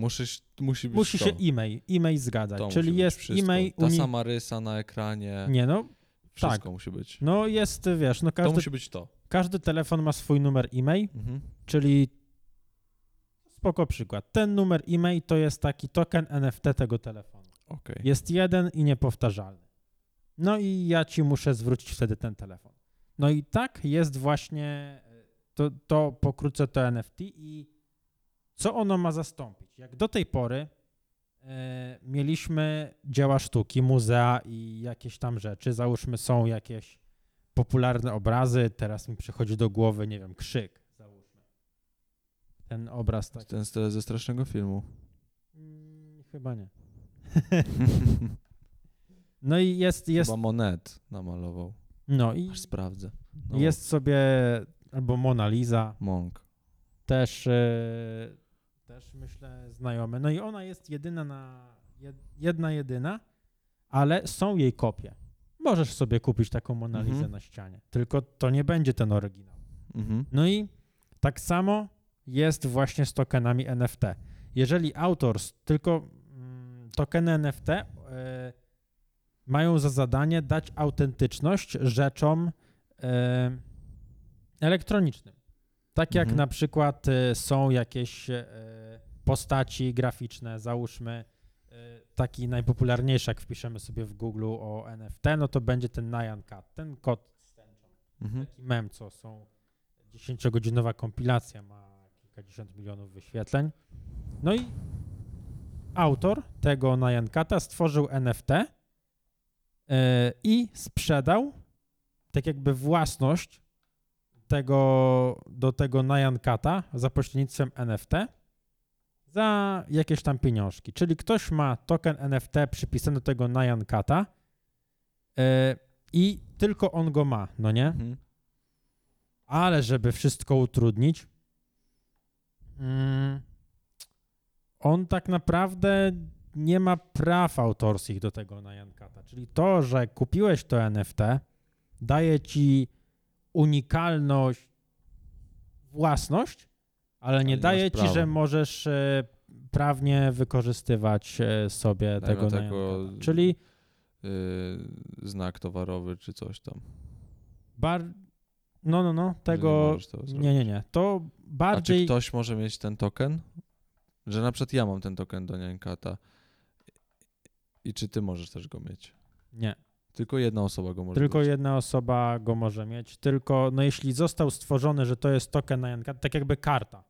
[SPEAKER 2] Musisz, musi być
[SPEAKER 1] Musi
[SPEAKER 2] to.
[SPEAKER 1] się e-mail, e-mail zgadzać.
[SPEAKER 2] To
[SPEAKER 1] Czyli jest
[SPEAKER 2] wszystko.
[SPEAKER 1] e-mail.
[SPEAKER 2] Ta
[SPEAKER 1] uni-
[SPEAKER 2] sama rysa na ekranie.
[SPEAKER 1] Nie no,
[SPEAKER 2] Wszystko musi być.
[SPEAKER 1] no jest, wiesz, no
[SPEAKER 2] To
[SPEAKER 1] każdy,
[SPEAKER 2] musi być to.
[SPEAKER 1] każdy telefon ma swój numer e-mail,
[SPEAKER 2] Mhm.
[SPEAKER 1] czyli spoko przykład. Ten numer e-mail to jest taki token NFT tego telefonu.
[SPEAKER 2] Okej.
[SPEAKER 1] Jest jeden i niepowtarzalny. No i ja ci muszę zwrócić wtedy ten telefon. No i tak jest właśnie e, to, to pokrótce to NFT i co ono ma zastąpić? Jak do tej pory e, mieliśmy dzieła sztuki, muzea i jakieś tam rzeczy, załóżmy są jakieś popularne obrazy, teraz mi przychodzi do głowy, nie wiem, krzyk, załóżmy. Ten obraz tak.
[SPEAKER 2] Ten z, ze strasznego filmu.
[SPEAKER 1] Mm, chyba nie. No i jest, jest,
[SPEAKER 2] Chyba Monet namalował.
[SPEAKER 1] no i
[SPEAKER 2] Aż sprawdzę. No,
[SPEAKER 1] jest sobie albo Mona Lisa,
[SPEAKER 2] Monk.
[SPEAKER 1] też, e, też myślę znajome. No i ona jest jedyna na, jed- jedna jedyna, ale są jej kopie. Możesz sobie kupić taką Mona Lisę
[SPEAKER 2] Mhm.
[SPEAKER 1] na ścianie, tylko to nie będzie ten oryginał.
[SPEAKER 2] Mhm.
[SPEAKER 1] No i tak samo jest właśnie z tokenami NFT. Jeżeli autor, tylko mm, tokeny NFT e, mają za zadanie dać autentyczność rzeczom e, elektronicznym. Tak jak
[SPEAKER 2] Mhm.
[SPEAKER 1] na przykład e, są jakieś postaci graficzne, załóżmy e, taki najpopularniejszy, jak wpiszemy sobie w Google o NFT, no to będzie ten Nyan Cat, ten kot z tęczą
[SPEAKER 2] Mhm.
[SPEAKER 1] taki mem, co są 10-godzinowa kompilacja, ma kilkadziesiąt milionów wyświetleń. No i autor tego Nyankata stworzył NFT yy, i sprzedał tak jakby własność tego, do tego Nyankata za pośrednictwem NFT za jakieś tam pieniążki. Czyli ktoś ma token NFT przypisany do tego Nyankata yy, i tylko on go ma, no nie?
[SPEAKER 2] Mhm.
[SPEAKER 1] Ale żeby wszystko utrudnić, mm, on tak naprawdę nie ma praw autorskich do tego na Jankata. Czyli to, że kupiłeś to NFT, daje ci unikalność, własność, ale nie
[SPEAKER 2] nie
[SPEAKER 1] daje ci, że możesz e, prawnie wykorzystywać e, sobie
[SPEAKER 2] Dają
[SPEAKER 1] tego
[SPEAKER 2] tego-
[SPEAKER 1] Jankata. Czyli
[SPEAKER 2] Y, znak towarowy czy coś tam.
[SPEAKER 1] bar... No, no, no,
[SPEAKER 2] nie
[SPEAKER 1] tego...
[SPEAKER 2] zrobić.
[SPEAKER 1] Nie, nie, nie. To
[SPEAKER 2] A czy
[SPEAKER 1] bardziej...
[SPEAKER 2] ktoś może mieć ten token? Że na przykład ja mam ten token do Niankata. I czy ty możesz też go mieć?
[SPEAKER 1] Nie.
[SPEAKER 2] Tylko jedna osoba go może
[SPEAKER 1] Tylko
[SPEAKER 2] mieć.
[SPEAKER 1] jedna osoba go może mieć. Tylko, no jeśli został stworzony, że to jest token na Janka, tak jakby karta.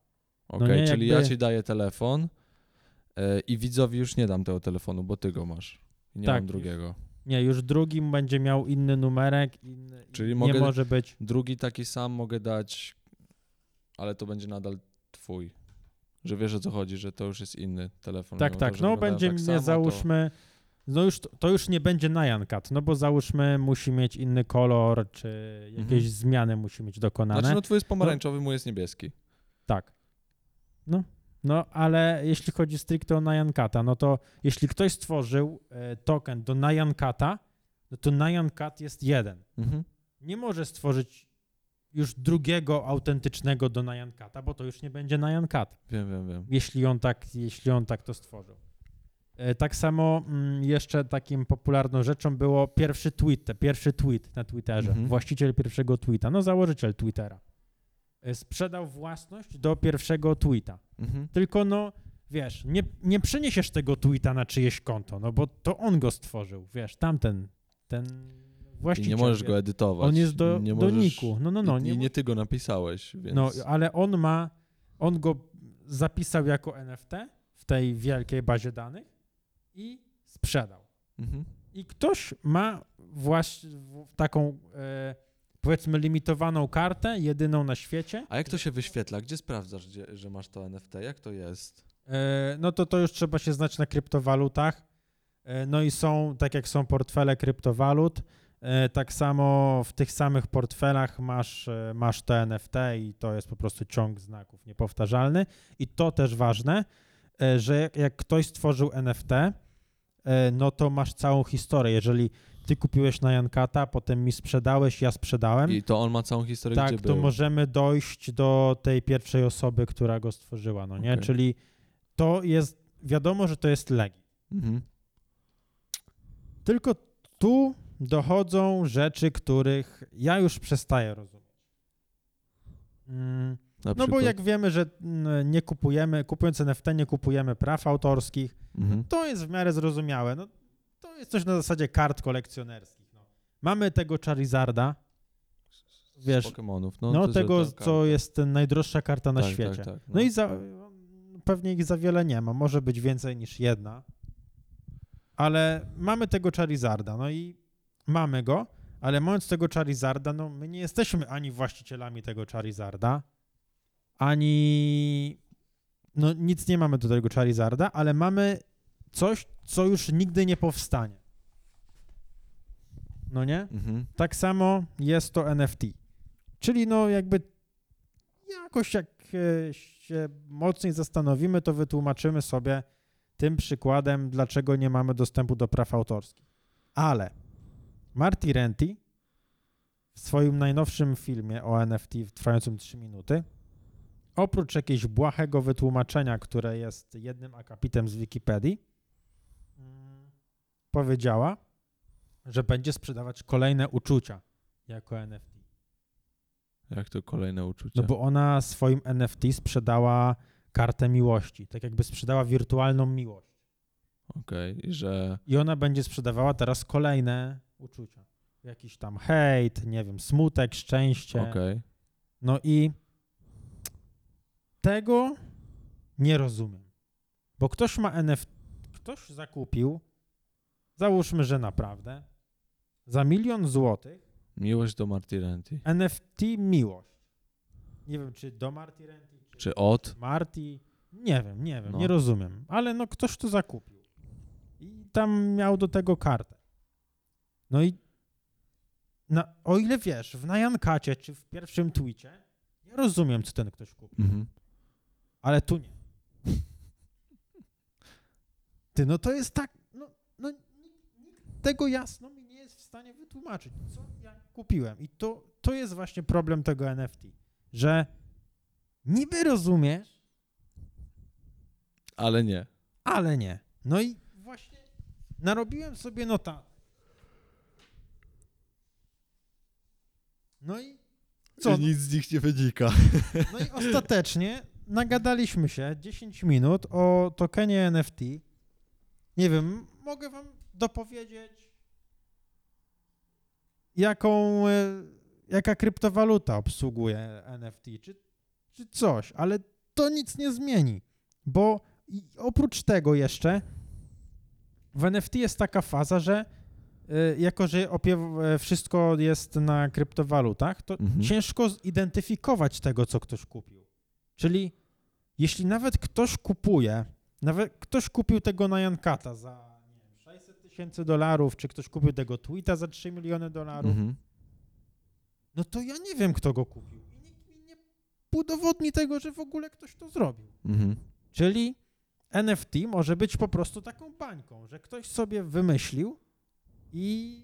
[SPEAKER 2] Okej,
[SPEAKER 1] no nie,
[SPEAKER 2] czyli
[SPEAKER 1] jakby-
[SPEAKER 2] ja ci daję telefon y, i widzowi już nie dam tego telefonu, bo ty go masz. Nie
[SPEAKER 1] Tak,
[SPEAKER 2] mam
[SPEAKER 1] już-
[SPEAKER 2] drugiego.
[SPEAKER 1] Nie, już drugim będzie miał inny numerek, inny,
[SPEAKER 2] Czyli
[SPEAKER 1] nie
[SPEAKER 2] mogę-
[SPEAKER 1] może być.
[SPEAKER 2] Drugi taki sam mogę dać, ale to będzie nadal twój. Że wiesz o co chodzi, że to już jest inny telefon.
[SPEAKER 1] Tak, tak,
[SPEAKER 2] to,
[SPEAKER 1] no będzie,
[SPEAKER 2] tak
[SPEAKER 1] nie,
[SPEAKER 2] samo, to-
[SPEAKER 1] załóżmy, no już, to już nie będzie na Jankat, no bo załóżmy musi mieć inny kolor, czy jakieś
[SPEAKER 2] Mhm.
[SPEAKER 1] zmiany musi mieć dokonane.
[SPEAKER 2] Znaczy, no twój jest pomarańczowy, mój jest niebieski.
[SPEAKER 1] Tak. No, no, ale jeśli chodzi stricte o Nyankata, no to jeśli ktoś stworzył e, token do Nyankata, no to Nyankat jest jeden.
[SPEAKER 2] Mhm.
[SPEAKER 1] Nie może stworzyć już drugiego autentycznego do Nyankata, bo to już nie będzie Nyankat,
[SPEAKER 2] Wiem, wiem, wiem.
[SPEAKER 1] jeśli on tak, jeśli on tak to stworzył. E, Tak samo mm, jeszcze takim popularną rzeczą było pierwszy tweet, pierwszy tweet na Twitterze.
[SPEAKER 2] Mhm.
[SPEAKER 1] Właściciel pierwszego tweeta, no założyciel Twittera. E, Sprzedał własność do pierwszego tweeta.
[SPEAKER 2] Mhm.
[SPEAKER 1] Tylko no, wiesz, nie, nie przeniesiesz tego tweeta na czyjeś konto, no bo to on go stworzył, wiesz, tamten, ten
[SPEAKER 2] I
[SPEAKER 1] właściciel.
[SPEAKER 2] nie możesz go edytować.
[SPEAKER 1] On jest do,
[SPEAKER 2] nie
[SPEAKER 1] do niku. No, no, no.
[SPEAKER 2] I,
[SPEAKER 1] Nie,
[SPEAKER 2] i nie ty go napisałeś, więc...
[SPEAKER 1] no, ale on ma, on go zapisał jako NFT w tej wielkiej bazie danych i sprzedał.
[SPEAKER 2] Mhm.
[SPEAKER 1] I ktoś ma właśnie taką, e, powiedzmy, limitowaną kartę, jedyną na świecie,
[SPEAKER 2] A jak to się wyświetla? Gdzie sprawdzasz, gdzie, że masz to NFT? Jak to jest?
[SPEAKER 1] E, no to to już trzeba się znać na kryptowalutach. E, No i są, tak jak są portfele kryptowalut, e, tak samo w tych samych portfelach masz, masz te NFT i to jest po prostu ciąg znaków niepowtarzalny. I to też ważne, że jak- jak ktoś stworzył NFT, no to masz całą historię. Jeżeli ty kupiłeś na Jankata, potem mi sprzedałeś, ja sprzedałem.
[SPEAKER 2] I to on ma całą historię,
[SPEAKER 1] tak,
[SPEAKER 2] gdzie
[SPEAKER 1] to
[SPEAKER 2] był.
[SPEAKER 1] możemy dojść do tej pierwszej osoby, która go stworzyła, no nie?
[SPEAKER 2] Okej.
[SPEAKER 1] Czyli to jest, wiadomo, że to jest Legi.
[SPEAKER 2] Mhm.
[SPEAKER 1] Tylko tu dochodzą rzeczy, których ja już przestaję rozumieć. Mm, No bo jak wiemy, że mm, nie kupujemy, kupując NFT nie kupujemy praw autorskich,
[SPEAKER 2] Mhm.
[SPEAKER 1] to jest w miarę zrozumiałe. No, to jest coś na zasadzie kart kolekcjonerskich. No. Mamy tego Charizarda, wiesz,
[SPEAKER 2] Z Pokemonów. No,
[SPEAKER 1] no,
[SPEAKER 2] jest
[SPEAKER 1] tego, co jest najdroższa karta na
[SPEAKER 2] tak,
[SPEAKER 1] świecie.
[SPEAKER 2] Tak, tak,
[SPEAKER 1] No i za, pewnie ich za wiele nie ma, może być więcej niż jedna, ale mamy tego Charizarda, no i mamy go, ale mając tego Charizarda, no my nie jesteśmy ani właścicielami tego Charizarda, ani no nic nie mamy do tego Charizarda, ale mamy coś, co już nigdy nie powstanie. No nie?
[SPEAKER 2] Mhm.
[SPEAKER 1] Tak samo jest to NFT. Czyli no jakby jakoś jak e, się mocniej zastanowimy, to wytłumaczymy sobie tym przykładem, dlaczego nie mamy dostępu do praw autorskich. Ale Marty Renty w swoim najnowszym filmie o NFT trwającym 3 minuty oprócz jakiegoś błahego wytłumaczenia, które jest jednym akapitem z Wikipedii, powiedziała, że będzie sprzedawać kolejne uczucia jako NFT.
[SPEAKER 2] Jak to kolejne uczucie?
[SPEAKER 1] No bo ona swoim NFT sprzedała kartę miłości, tak jakby sprzedała wirtualną miłość.
[SPEAKER 2] Okej, i że...
[SPEAKER 1] I ona będzie sprzedawała teraz kolejne uczucia. Jakiś tam hejt, nie wiem, smutek, szczęście.
[SPEAKER 2] Okej.
[SPEAKER 1] No i tego nie rozumiem. Bo ktoś ma NFT, ktoś zakupił, załóżmy, że naprawdę, za milion złotych
[SPEAKER 2] Miłość do Marty Renty.
[SPEAKER 1] NFT miłość. Nie wiem, czy do Marty Renty, czy,
[SPEAKER 2] Czy od?
[SPEAKER 1] Marty. Nie wiem, nie wiem,
[SPEAKER 2] No.
[SPEAKER 1] nie rozumiem. Ale no ktoś to zakupił. I tam miał do tego kartę. No i na, o ile wiesz, w Najankacie czy w pierwszym tweetie, ja rozumiem, co ten ktoś kupił.
[SPEAKER 2] Mhm.
[SPEAKER 1] Ale tu nie. Ty, no to jest tak, no, no nikt, nikt tego jasno mi nie jest w stanie wytłumaczyć, co ja kupiłem. I to, to jest właśnie problem tego NFT, że niby rozumiesz,
[SPEAKER 2] Ale nie.
[SPEAKER 1] ale nie. No i właśnie narobiłem sobie notatę. No i co?
[SPEAKER 2] Nic z nich nie wynika.
[SPEAKER 1] No i ostatecznie nagadaliśmy się 10 minut o tokenie NFT. Nie wiem, mogę wam dopowiedzieć, jaką, e, jaka kryptowaluta obsługuje NFT, czy, czy coś, ale to nic nie zmieni, bo oprócz tego jeszcze w NFT jest taka faza, że e, jako, że e, wszystko jest na kryptowalutach, to
[SPEAKER 2] Mhm.
[SPEAKER 1] ciężko zidentyfikować tego, co ktoś kupił. Czyli jeśli nawet ktoś kupuje, nawet ktoś kupił tego na Jankata za nie wiem, 600 tysięcy dolarów, czy ktoś kupił tego tweeta za 3 miliony dolarów,
[SPEAKER 2] Mhm.
[SPEAKER 1] no to ja nie wiem, kto go kupił. I nikt mi nie udowodni tego, że w ogóle ktoś to zrobił.
[SPEAKER 2] Mhm.
[SPEAKER 1] Czyli NFT może być po prostu taką bańką, że ktoś sobie wymyślił i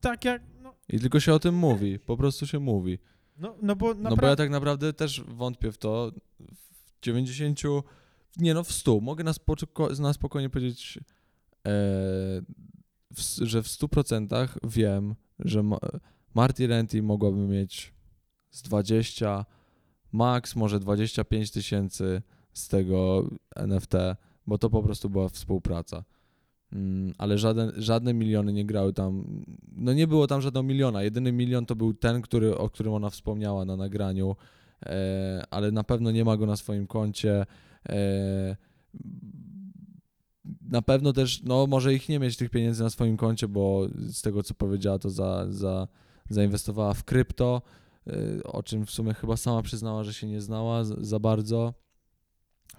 [SPEAKER 1] tak jak, no,
[SPEAKER 2] I tylko się o tym mówi. Po prostu się mówi.
[SPEAKER 1] no, no bo
[SPEAKER 2] No bo ja
[SPEAKER 1] naprawdę,
[SPEAKER 2] tak naprawdę też wątpię w to. W 90, nie no w 100. Mogę na, spoko- na spokojnie powiedzieć, e, w, że w 100% wiem, że ma, Marty Renty mogłaby mieć z 20, max może 25 tysięcy z tego NFT, bo to po prostu była współpraca. Mm, ale żadne miliony nie grały tam. No nie było tam żadnego miliona. Jedyny milion to był ten, który, o którym ona wspomniała na nagraniu, e, ale na pewno nie ma go na swoim koncie. E, na pewno też, no może ich nie mieć tych pieniędzy na swoim koncie, bo z tego co powiedziała, to za, za, zainwestowała w krypto, e, o czym w sumie chyba sama przyznała, że się nie znała za bardzo.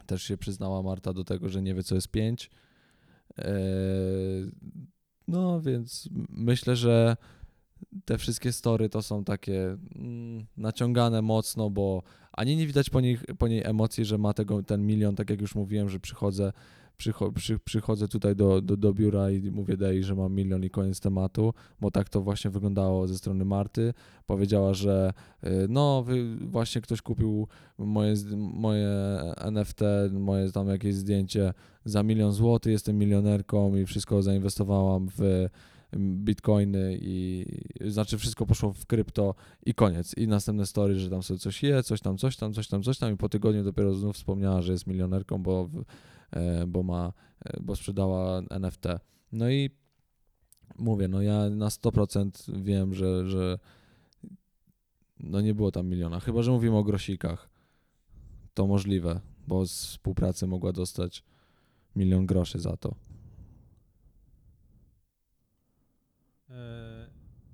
[SPEAKER 2] Też się przyznała Marta do tego, że nie wie co jest 5. No więc myślę, że te wszystkie story to są takie mm, naciągane mocno, bo ani nie widać po, nich, po niej emocji, że ma tego, ten milion, tak jak już mówiłem, że przychodzę, przycho przy, przychodzę tutaj do, do, do biura i mówię Dei, że mam milion i koniec tematu, bo tak to właśnie wyglądało ze strony Marty. Powiedziała, że y, no właśnie ktoś kupił moje, moje NFT, moje tam jakieś zdjęcie za milion złotych, jestem milionerką i wszystko zainwestowałam w bitcoiny i znaczy wszystko poszło w krypto i koniec. I następne story, że tam sobie coś je, coś tam, coś tam, coś tam, coś tam i po tygodniu dopiero znów wspomniała, że jest milionerką, bo, e, bo ma, e, bo sprzedała NFT. No i mówię, no ja na 100% wiem, że, że no nie było tam miliona, chyba, że mówimy o grosikach. To możliwe, bo z współpracy mogła dostać milion groszy za to.
[SPEAKER 1] E,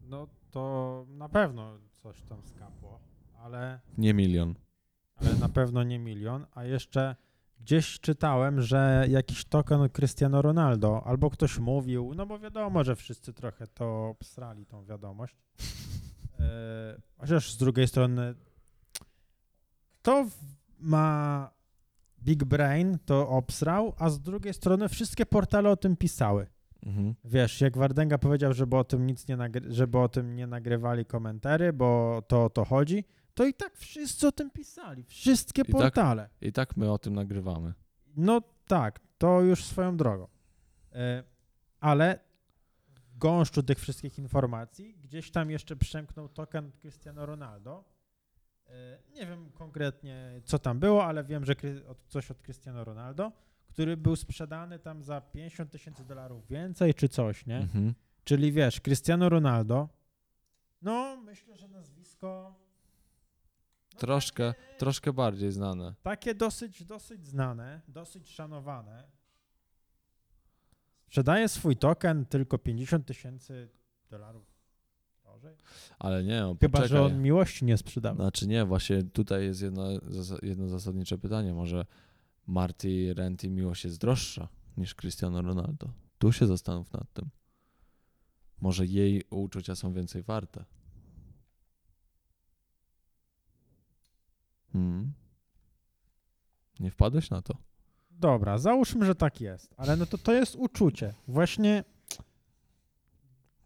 [SPEAKER 1] No to na pewno coś tam skapło, ale,
[SPEAKER 2] Nie milion.
[SPEAKER 1] ale na pewno nie milion. A jeszcze gdzieś czytałem, że jakiś token Cristiano Ronaldo, albo ktoś mówił, no bo wiadomo, że wszyscy trochę to obsrali, tą wiadomość. E, Chociaż z drugiej strony, kto ma Big Brain, to obsrał, a z drugiej strony wszystkie portale o tym pisały.
[SPEAKER 2] Mhm.
[SPEAKER 1] Wiesz, jak Wardenga powiedział, żeby o tym nic nie nagry- żeby o tym nie nagrywali komentary, bo to o to chodzi, to i tak wszyscy o tym pisali. Wszystkie
[SPEAKER 2] tak-
[SPEAKER 1] portale.
[SPEAKER 2] I tak my o tym nagrywamy.
[SPEAKER 1] No tak, to już swoją drogą. E, Ale w gąszczu tych wszystkich informacji gdzieś tam jeszcze przemknął token Cristiano Ronaldo. E, Nie wiem konkretnie, co tam było, ale wiem, że od- coś od Cristiano Ronaldo, który był sprzedany tam za 50 tysięcy dolarów więcej, czy coś, nie?
[SPEAKER 2] Mhm.
[SPEAKER 1] Czyli wiesz, Cristiano Ronaldo, no myślę, że nazwisko no,
[SPEAKER 2] Troszkę,
[SPEAKER 1] takie,
[SPEAKER 2] troszkę bardziej znane.
[SPEAKER 1] takie dosyć, dosyć znane, dosyć szanowane. Sprzedaje swój token tylko 50 tysięcy dolarów.
[SPEAKER 2] Ale nie, no,
[SPEAKER 1] Chyba,
[SPEAKER 2] poczekaj.
[SPEAKER 1] że on miłości nie sprzedawał.
[SPEAKER 2] Znaczy nie, właśnie tutaj jest jedno, jedno zasadnicze pytanie. Może Marty Renty miłość jest droższa niż Cristiano Ronaldo? Tu się zastanów nad tym. Może jej uczucia są więcej warte. Hmm. Nie wpadłeś na to?
[SPEAKER 1] Dobra, załóżmy, że tak jest, ale no to to jest uczucie. Właśnie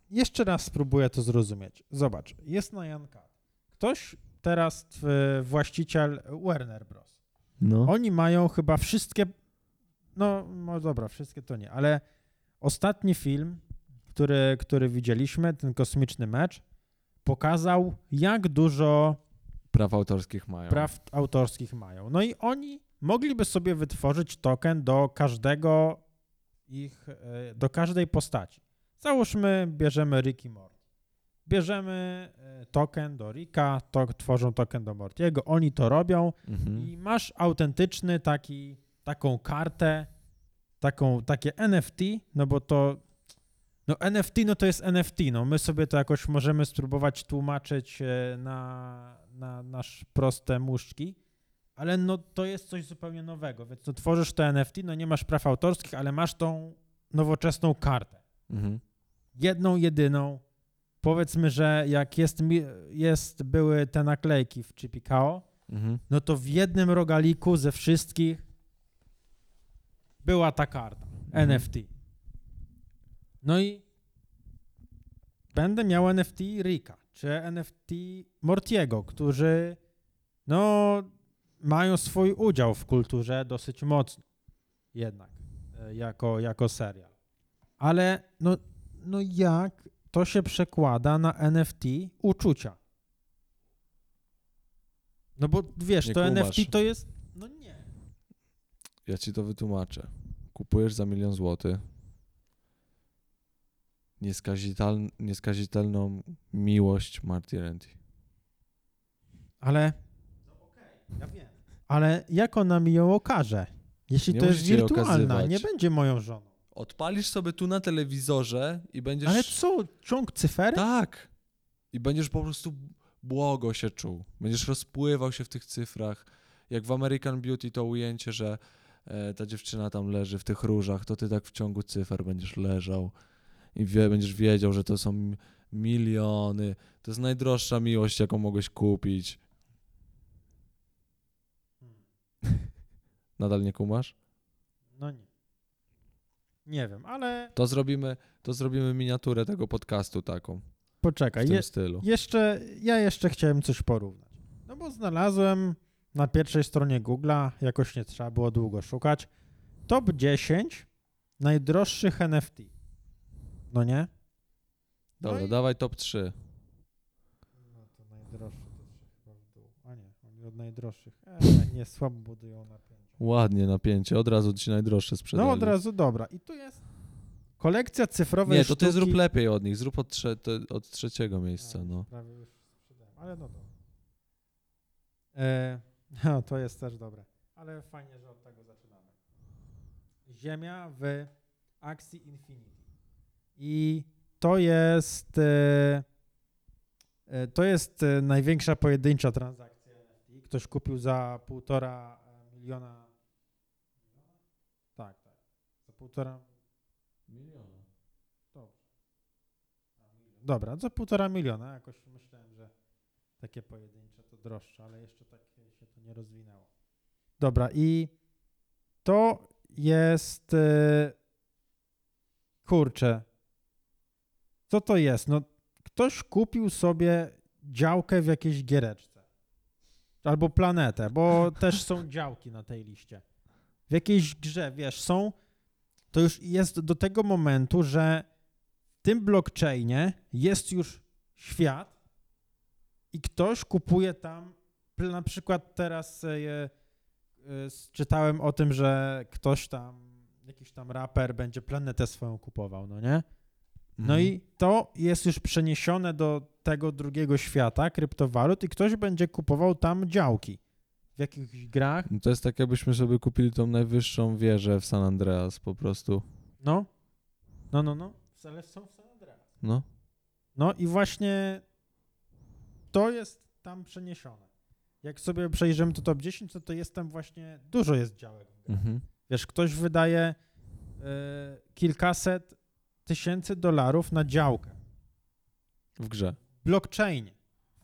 [SPEAKER 1] jeszcze raz spróbuję to zrozumieć. Zobacz, jest na Janka. Ktoś teraz, właściciel Warner Bros.
[SPEAKER 2] No.
[SPEAKER 1] Oni mają chyba wszystkie, no, no dobra, wszystkie to nie, ale ostatni film, który, który widzieliśmy, ten kosmiczny mecz, pokazał, jak dużo
[SPEAKER 2] Praw autorskich mają.
[SPEAKER 1] praw autorskich mają. No i oni mogliby sobie wytworzyć token do każdego ich, e, do każdej postaci. Załóżmy, bierzemy Rick i Morty. Bierzemy e, token do Ricka, to, tworzą token do Mortiego, oni to robią
[SPEAKER 2] Mhm.
[SPEAKER 1] i masz autentyczny taki, taką kartę, taką, takie NFT, no bo to no NFT no to jest NFT, no my sobie to jakoś możemy spróbować tłumaczyć e, na, na nasz proste muszczki, ale no to jest coś zupełnie nowego, więc no tworzysz to NFT, no nie masz praw autorskich, ale masz tą nowoczesną kartę.
[SPEAKER 2] Mhm.
[SPEAKER 1] Jedną, jedyną. Powiedzmy, że jak jest, jest były te naklejki w Chipikao,
[SPEAKER 2] Mhm.
[SPEAKER 1] no to w jednym rogaliku ze wszystkich była ta karta
[SPEAKER 2] Mhm.
[SPEAKER 1] NFT. No i będę miał NFT Rika, czy NFT Mortiego, którzy no mają swój udział w kulturze dosyć mocny jednak, e, jako, jako serial. Ale no, no jak to się przekłada na NFT uczucia? No bo wiesz,
[SPEAKER 2] Nie
[SPEAKER 1] to
[SPEAKER 2] kumasz.
[SPEAKER 1] NFT to jest, no nie.
[SPEAKER 2] Ja ci to wytłumaczę. Kupujesz za milion złotych nieskazitelną miłość Marty Renty.
[SPEAKER 1] Ale. Ja wiem. Ale jak ona mi ją okaże? Jeśli
[SPEAKER 2] Nie
[SPEAKER 1] to jest wirtualna, nie będzie moją żoną.
[SPEAKER 2] Odpalisz sobie tu na telewizorze i będziesz...
[SPEAKER 1] Ale co, ciąg cyferek?
[SPEAKER 2] Tak. I będziesz po prostu błogo się czuł. Będziesz rozpływał się w tych cyfrach. Jak w American Beauty to ujęcie, że e, ta dziewczyna tam leży w tych różach, to ty tak w ciągu cyfer będziesz leżał i wie, będziesz wiedział, że to są miliony. To jest najdroższa miłość, jaką mogłeś kupić. Nadal nie kumasz?
[SPEAKER 1] No nie. Nie wiem, ale
[SPEAKER 2] To zrobimy, to zrobimy miniaturę tego podcastu taką, w
[SPEAKER 1] poczekaj.
[SPEAKER 2] tym
[SPEAKER 1] Je,
[SPEAKER 2] stylu.
[SPEAKER 1] jeszcze, ja jeszcze chciałem coś porównać. No bo znalazłem na pierwszej stronie Google'a, jakoś nie trzeba było długo szukać, top 10 najdroższych NFT. No nie?
[SPEAKER 2] Dobra,
[SPEAKER 1] no i-
[SPEAKER 2] dawaj top 3.
[SPEAKER 1] No to najdroższy to się chyba w dół. A nie, oni od najdroższych. E, nie, słabo budują napięcie.
[SPEAKER 2] Ładnie napięcie, od razu ci najdroższe sprzedali.
[SPEAKER 1] No od razu, dobra. I tu jest kolekcja cyfrowej
[SPEAKER 2] Nie, to ty
[SPEAKER 1] sztuki.
[SPEAKER 2] zrób lepiej od nich, zrób od, trze to, od trzeciego miejsca, no.
[SPEAKER 1] Prawie już sprzedałem, ale no dobra. E, no, to jest też dobre. Ale fajnie, że od tego zaczynamy. Ziemia w akcji Infinity. I to jest e, e, to jest e, największa pojedyncza transakcja. Ktoś kupił za półtora miliona. Tak, tak. Za półtora Dobra, za półtora miliona. Jakoś myślałem, że takie pojedyncze to droższe, ale jeszcze tak się to nie rozwinęło. Dobra, i to jest. e, Kurczę. Co to jest? No, ktoś kupił sobie działkę w jakiejś giereczce. Albo planetę, bo też są działki na tej liście. W jakiejś grze, wiesz, są. To już jest do tego momentu, że w tym blockchainie jest już świat i ktoś kupuje tam, na przykład teraz e, e, czytałem o tym, że ktoś tam, jakiś tam raper będzie planetę swoją kupował, no nie? No
[SPEAKER 2] Mhm.
[SPEAKER 1] i to jest już przeniesione do tego drugiego świata, kryptowalut i ktoś będzie kupował tam działki w jakichś grach,
[SPEAKER 2] No To jest tak, jakbyśmy sobie kupili tą najwyższą wieżę w San Andreas po prostu.
[SPEAKER 1] no, no, no, no, ale są w San Andreas.
[SPEAKER 2] No.
[SPEAKER 1] No i właśnie to jest tam przeniesione. Jak sobie przejrzymy to top 10, to, to jest tam właśnie, dużo jest działek.
[SPEAKER 2] Mhm.
[SPEAKER 1] Wiesz, ktoś wydaje e, kilkaset tysięcy dolarów na działkę.
[SPEAKER 2] W grze.
[SPEAKER 1] blockchainie,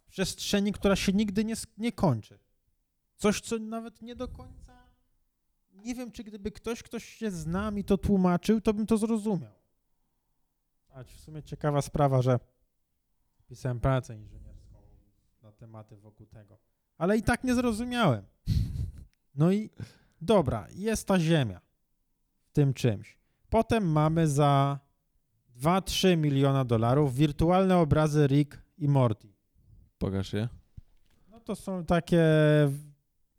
[SPEAKER 1] w przestrzeni, która się nigdy nie, nie kończy. Coś, co nawet nie do końca. Nie wiem, czy gdyby ktoś, ktoś się zna mi to tłumaczył, to bym to zrozumiał. A w sumie ciekawa sprawa, że pisałem pracę inżynierską na tematy wokół tego. Ale i tak nie zrozumiałem. No i dobra, jest ta ziemia w tym czymś. Potem mamy za 2-3 miliona dolarów wirtualne obrazy Rick i Morty.
[SPEAKER 2] Pokaż je.
[SPEAKER 1] No to są takie,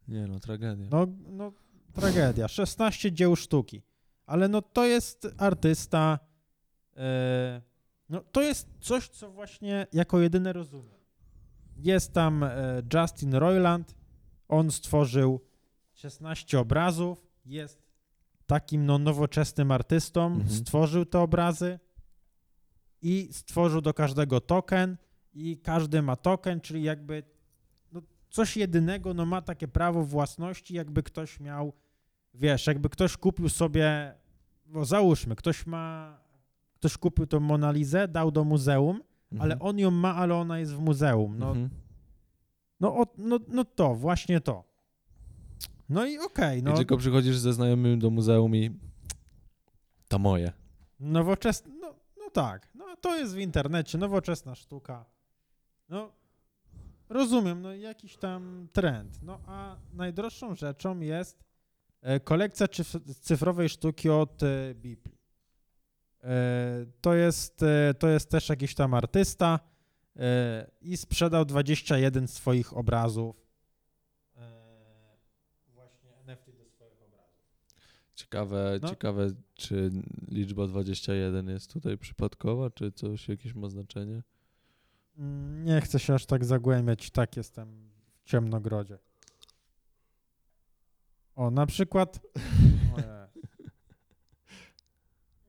[SPEAKER 2] Nie no, tragedia.
[SPEAKER 1] no, no tragedia. 16 dzieł sztuki. Ale no to jest artysta, e, no to jest coś, co właśnie jako jedyne rozumiem. Jest tam e, Justin Roiland, on stworzył 16 obrazów, jest takim no, nowoczesnym artystą,
[SPEAKER 2] Mhm.
[SPEAKER 1] stworzył te obrazy i stworzył do każdego token i każdy ma token, czyli jakby coś jedynego, no ma takie prawo własności, jakby ktoś miał, wiesz, jakby ktoś kupił sobie, bo załóżmy, ktoś ma, ktoś kupił tą Monalizę, dał do muzeum, ale
[SPEAKER 2] Mhm.
[SPEAKER 1] on ją ma, ale ona jest w muzeum. No,
[SPEAKER 2] Mhm.
[SPEAKER 1] no, o, no, no to, właśnie to. No i okej,
[SPEAKER 2] I
[SPEAKER 1] no
[SPEAKER 2] tylko przychodzisz ze znajomym do muzeum i to moje.
[SPEAKER 1] nowoczesne, no, no tak, no to jest w internecie, nowoczesna sztuka. No, rozumiem, no jakiś tam trend. No a najdroższą rzeczą jest e, kolekcja cyf- cyfrowej sztuki od e, Biblii. E, to, jest, to jest też jakiś tam artysta i sprzedał 21 swoich obrazów. Właśnie NFT do swoich obrazów.
[SPEAKER 2] Ciekawe,
[SPEAKER 1] No.
[SPEAKER 2] ciekawe, czy liczba 21 jest tutaj przypadkowa, czy coś, jakieś ma znaczenie?
[SPEAKER 1] Nie chcę się aż tak zagłębiać, tak jestem w ciemnogrodzie. O, na przykład.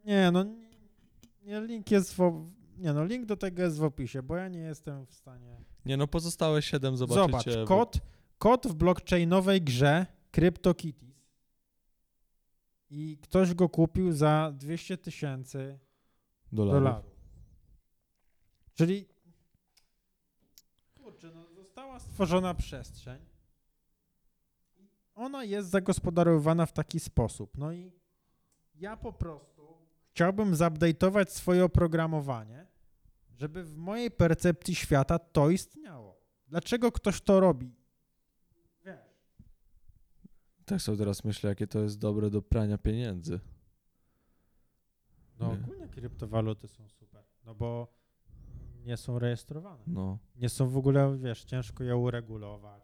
[SPEAKER 1] Nie, no. nie- link jest w. Nie, no, link do tego jest w opisie, bo ja nie jestem w stanie.
[SPEAKER 2] Nie no, pozostałe 7 zobaczycie.
[SPEAKER 1] Zobacz, kod, kod w blockchainowej grze CryptoKitties. I ktoś go kupił za 200 tysięcy
[SPEAKER 2] dolarów.
[SPEAKER 1] dolarów. Czyli została stworzona przestrzeń. Ona jest zagospodarowywana w taki sposób. No i ja po prostu chciałbym zupdate'ować swoje oprogramowanie, żeby w mojej percepcji świata to istniało. Dlaczego ktoś to robi? Wiesz.
[SPEAKER 2] Tak sobie teraz myślę, jakie to jest dobre do prania pieniędzy.
[SPEAKER 1] No
[SPEAKER 2] Nie.
[SPEAKER 1] ogólnie kryptowaluty są super, no bo nie są rejestrowane.
[SPEAKER 2] No.
[SPEAKER 1] Nie są w ogóle, wiesz, ciężko je uregulować.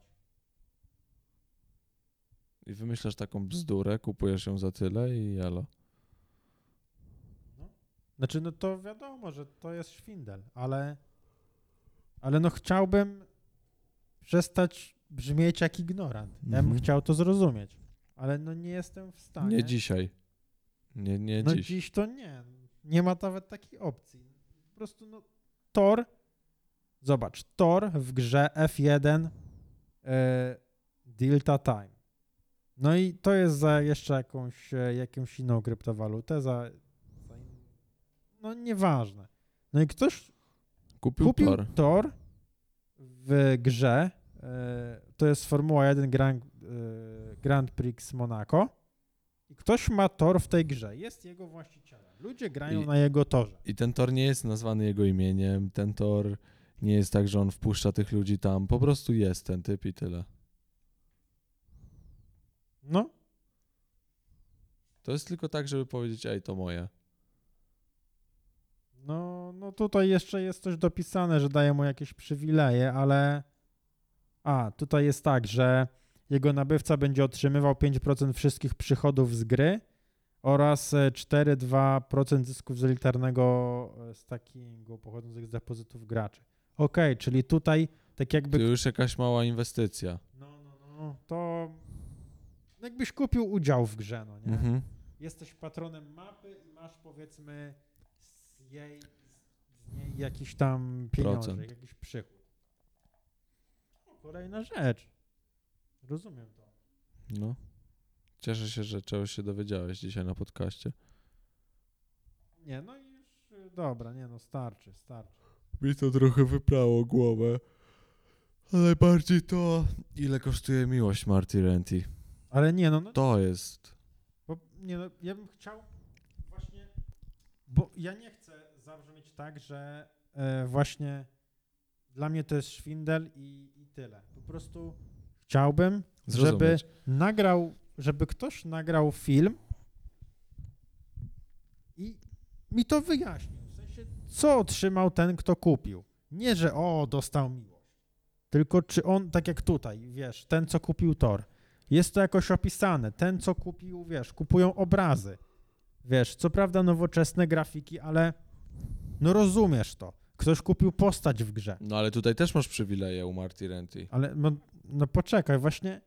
[SPEAKER 2] I wymyślasz taką bzdurę, kupujesz ją za tyle i jalo.
[SPEAKER 1] Znaczy, no to wiadomo, że to jest szwindel, ale, ale no chciałbym przestać brzmieć jak ignorant. Ja bym
[SPEAKER 2] Mhm.
[SPEAKER 1] chciał to zrozumieć, ale no nie jestem w stanie.
[SPEAKER 2] Nie dzisiaj. Nie, nie
[SPEAKER 1] No
[SPEAKER 2] dziś.
[SPEAKER 1] dziś to nie. Nie ma nawet takiej opcji. Po prostu no Tor, zobacz, Tor w grze F1 e, Delta Time. No i to jest za jeszcze jakąś, e, jakąś inną kryptowalutę, za, za no nieważne. No i ktoś
[SPEAKER 2] Kupił,
[SPEAKER 1] kupił
[SPEAKER 2] tor.
[SPEAKER 1] Tor w grze, e, to jest Formuła 1 Grand, e, Grand Prix Monaco i ktoś ma Tor w tej grze, jest jego właścicielem. Ludzie grają
[SPEAKER 2] I-
[SPEAKER 1] na jego torze.
[SPEAKER 2] I ten tor nie jest nazwany jego imieniem. Ten tor nie jest tak, że on wpuszcza tych ludzi tam. Po prostu jest ten typ i tyle.
[SPEAKER 1] No,
[SPEAKER 2] To jest tylko tak, żeby powiedzieć, ej, to moje.
[SPEAKER 1] no, no tutaj jeszcze jest coś dopisane, że daje mu jakieś przywileje, ale a, tutaj jest tak, że jego nabywca będzie otrzymywał 5% wszystkich przychodów z gry oraz e, 4,2% zysków z elitarnego e, stackingu pochodzących z depozytów graczy. Okej, czyli tutaj tak
[SPEAKER 2] To
[SPEAKER 1] jakby
[SPEAKER 2] już jakaś mała inwestycja.
[SPEAKER 1] no, no, no, to jakbyś kupił udział w grze, no nie?
[SPEAKER 2] Mhm.
[SPEAKER 1] Jesteś patronem mapy i masz powiedzmy z jej z niej jakiś tam pieniądze,
[SPEAKER 2] Procent.
[SPEAKER 1] jakiś przychód. No, kolejna rzecz. Rozumiem to.
[SPEAKER 2] No. Cieszę się, że czegoś się dowiedziałeś dzisiaj na podcaście.
[SPEAKER 1] Nie, no i już y, dobra, nie no, starczy, starczy.
[SPEAKER 2] Mi to trochę wyprało głowę. Ale bardziej to, ile kosztuje miłość Marty Renty.
[SPEAKER 1] Ale nie no, no
[SPEAKER 2] To jest.
[SPEAKER 1] Bo, nie no, ja bym chciał właśnie, bo ja nie chcę zabrzmieć tak, że e, właśnie dla mnie to jest szwindel i, i tyle. Po prostu chciałbym, żeby
[SPEAKER 2] Zrozumieć.
[SPEAKER 1] nagrał, żeby ktoś nagrał film i mi to wyjaśnił. W sensie, co otrzymał ten, kto kupił. Nie, że o, dostał miłość. Tylko czy on, tak jak tutaj, wiesz, ten, co kupił Tor, jest to jakoś opisane. Ten, co kupił, wiesz, kupują obrazy. Wiesz, co prawda nowoczesne grafiki, ale no rozumiesz to. Ktoś kupił postać w grze.
[SPEAKER 2] No ale tutaj też masz przywileje u Marty Renty.
[SPEAKER 1] Ale no, no poczekaj, właśnie,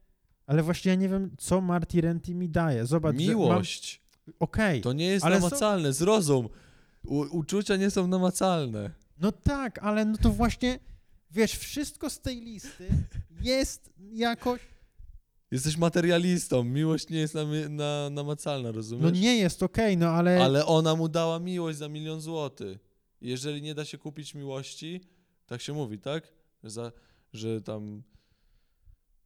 [SPEAKER 1] ale właśnie ja nie wiem, co Marty Renty mi daje. Zobacz, że mam-
[SPEAKER 2] Miłość.
[SPEAKER 1] Okej,
[SPEAKER 2] To nie jest
[SPEAKER 1] Ale są-
[SPEAKER 2] namacalne, zrozum. U, uczucia nie są namacalne.
[SPEAKER 1] no tak, ale no to właśnie, wiesz, wszystko z tej listy jest jakoś,
[SPEAKER 2] Jesteś materialistą, miłość nie jest namy- na, namacalna, rozumiesz?
[SPEAKER 1] no nie jest okej, no ale,
[SPEAKER 2] Ale ona mu dała miłość za milion złotych. Jeżeli nie da się kupić miłości, tak się mówi, tak? Za, że tam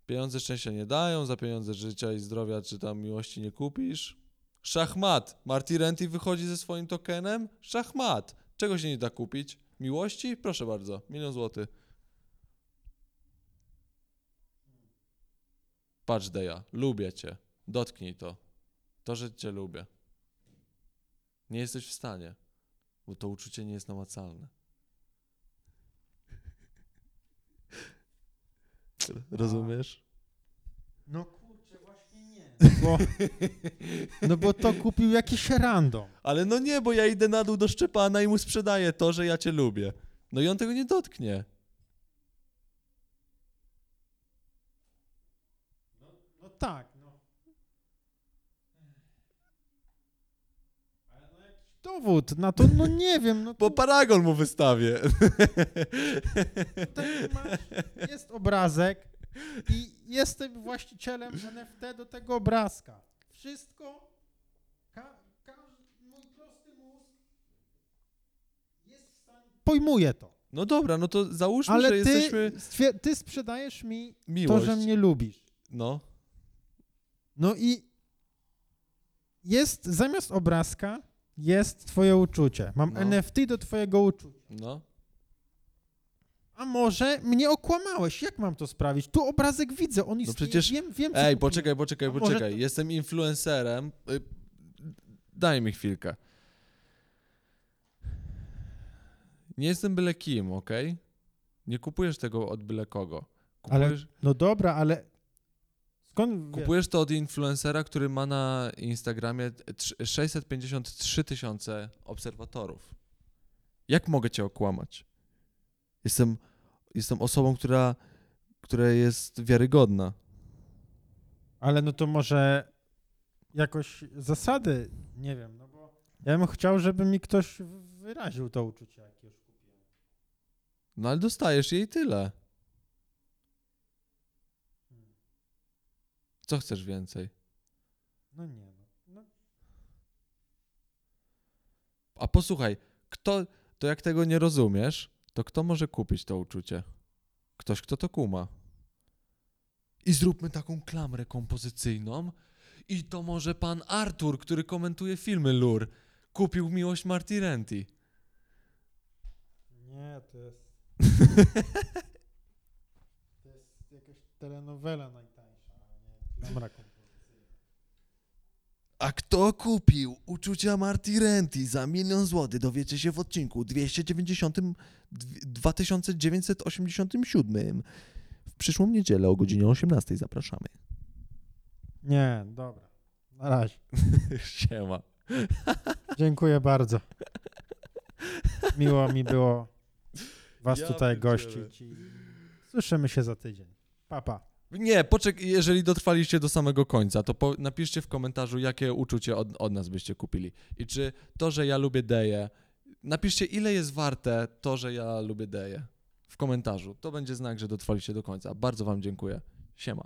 [SPEAKER 2] pieniądze szczęścia nie dają, za pieniądze życia i zdrowia, czy tam miłości nie kupisz. Szachmat. Marty Renty wychodzi ze swoim tokenem? Szachmat. Czego się nie da kupić? Miłości? Proszę bardzo, milion złotych. Patrz, Deja, lubię cię. Dotknij to. To, że cię lubię. Nie jesteś w stanie, bo to uczucie nie jest namacalne. Rozumiesz?
[SPEAKER 1] no kurczę, właśnie nie. Bo, no bo to kupił jakiś random.
[SPEAKER 2] Ale no nie, bo ja idę na dół do Szczepana i mu sprzedaję to, że ja cię lubię. No i on tego nie dotknie.
[SPEAKER 1] No tak, no. Ale no jakiś dowód na to, no nie wiem, no
[SPEAKER 2] Bo
[SPEAKER 1] tu-
[SPEAKER 2] paragon mu wystawię.
[SPEAKER 1] tutaj masz, jest obrazek i jestem właścicielem NFT do tego obrazka. Wszystko, ka, ka, mój prosty mózg jest w stanie, pojmuje to.
[SPEAKER 2] No dobra, no to załóżmy,
[SPEAKER 1] Ale
[SPEAKER 2] że
[SPEAKER 1] ty,
[SPEAKER 2] jesteśmy
[SPEAKER 1] ty sprzedajesz mi
[SPEAKER 2] miłość.
[SPEAKER 1] to, że mnie lubisz.
[SPEAKER 2] No,
[SPEAKER 1] No i jest zamiast obrazka jest twoje uczucie. Mam
[SPEAKER 2] No.
[SPEAKER 1] NFT do twojego uczucia.
[SPEAKER 2] No.
[SPEAKER 1] A może mnie okłamałeś? Jak mam to sprawić? Tu obrazek widzę, on istnieje.
[SPEAKER 2] przecież-
[SPEAKER 1] Wiem, wiem,
[SPEAKER 2] Ej, poczekaj, poczekaj, poczekaj.
[SPEAKER 1] to-
[SPEAKER 2] Jestem influencerem. Y, Daj mi chwilkę. Nie jestem byle kim, okej? Nie kupujesz tego od byle kogo.
[SPEAKER 1] Ale-
[SPEAKER 2] Kupujesz,
[SPEAKER 1] No dobra, ale skąd
[SPEAKER 2] kupujesz to od influencera, który ma na Instagramie trz- 653 tysiące obserwatorów. Jak mogę cię okłamać? Jestem, jestem osobą, która, która jest wiarygodna.
[SPEAKER 1] Ale no to może jakoś zasady, nie wiem, no bo ja bym chciał, żeby mi ktoś wyraził to uczucie, jakie już kupiłem.
[SPEAKER 2] No ale dostajesz jej tyle. Co chcesz więcej?
[SPEAKER 1] No nie, no. no.
[SPEAKER 2] A posłuchaj, kto, to jak tego nie rozumiesz, to kto może kupić to uczucie? Ktoś, kto to kuma. I zróbmy taką klamrę kompozycyjną. I to może pan Artur, który komentuje filmy Lur, kupił miłość Marty Renty.
[SPEAKER 1] Nie, to jest... to jest jakaś telenowela najtańsza,
[SPEAKER 2] a kto kupił uczucia Marty Renty za milion złotych, dowiecie się w odcinku 290, 2987. W przyszłą niedzielę o godzinie 18 zapraszamy.
[SPEAKER 1] Nie, dobra. Na razie.
[SPEAKER 2] Siema.
[SPEAKER 1] Dziękuję bardzo. Miło mi było was
[SPEAKER 2] Ja
[SPEAKER 1] tutaj
[SPEAKER 2] pierdzielę.
[SPEAKER 1] gościć i słyszymy się za tydzień. Papa. Pa.
[SPEAKER 2] Nie, poczek, jeżeli dotrwaliście do samego końca, to po, napiszcie w komentarzu, jakie uczucie od, od nas byście kupili. I czy to, że ja lubię Deję, napiszcie, ile jest warte to, że ja lubię Deję w komentarzu. To będzie znak, że dotrwaliście do końca. Bardzo wam dziękuję. Siema.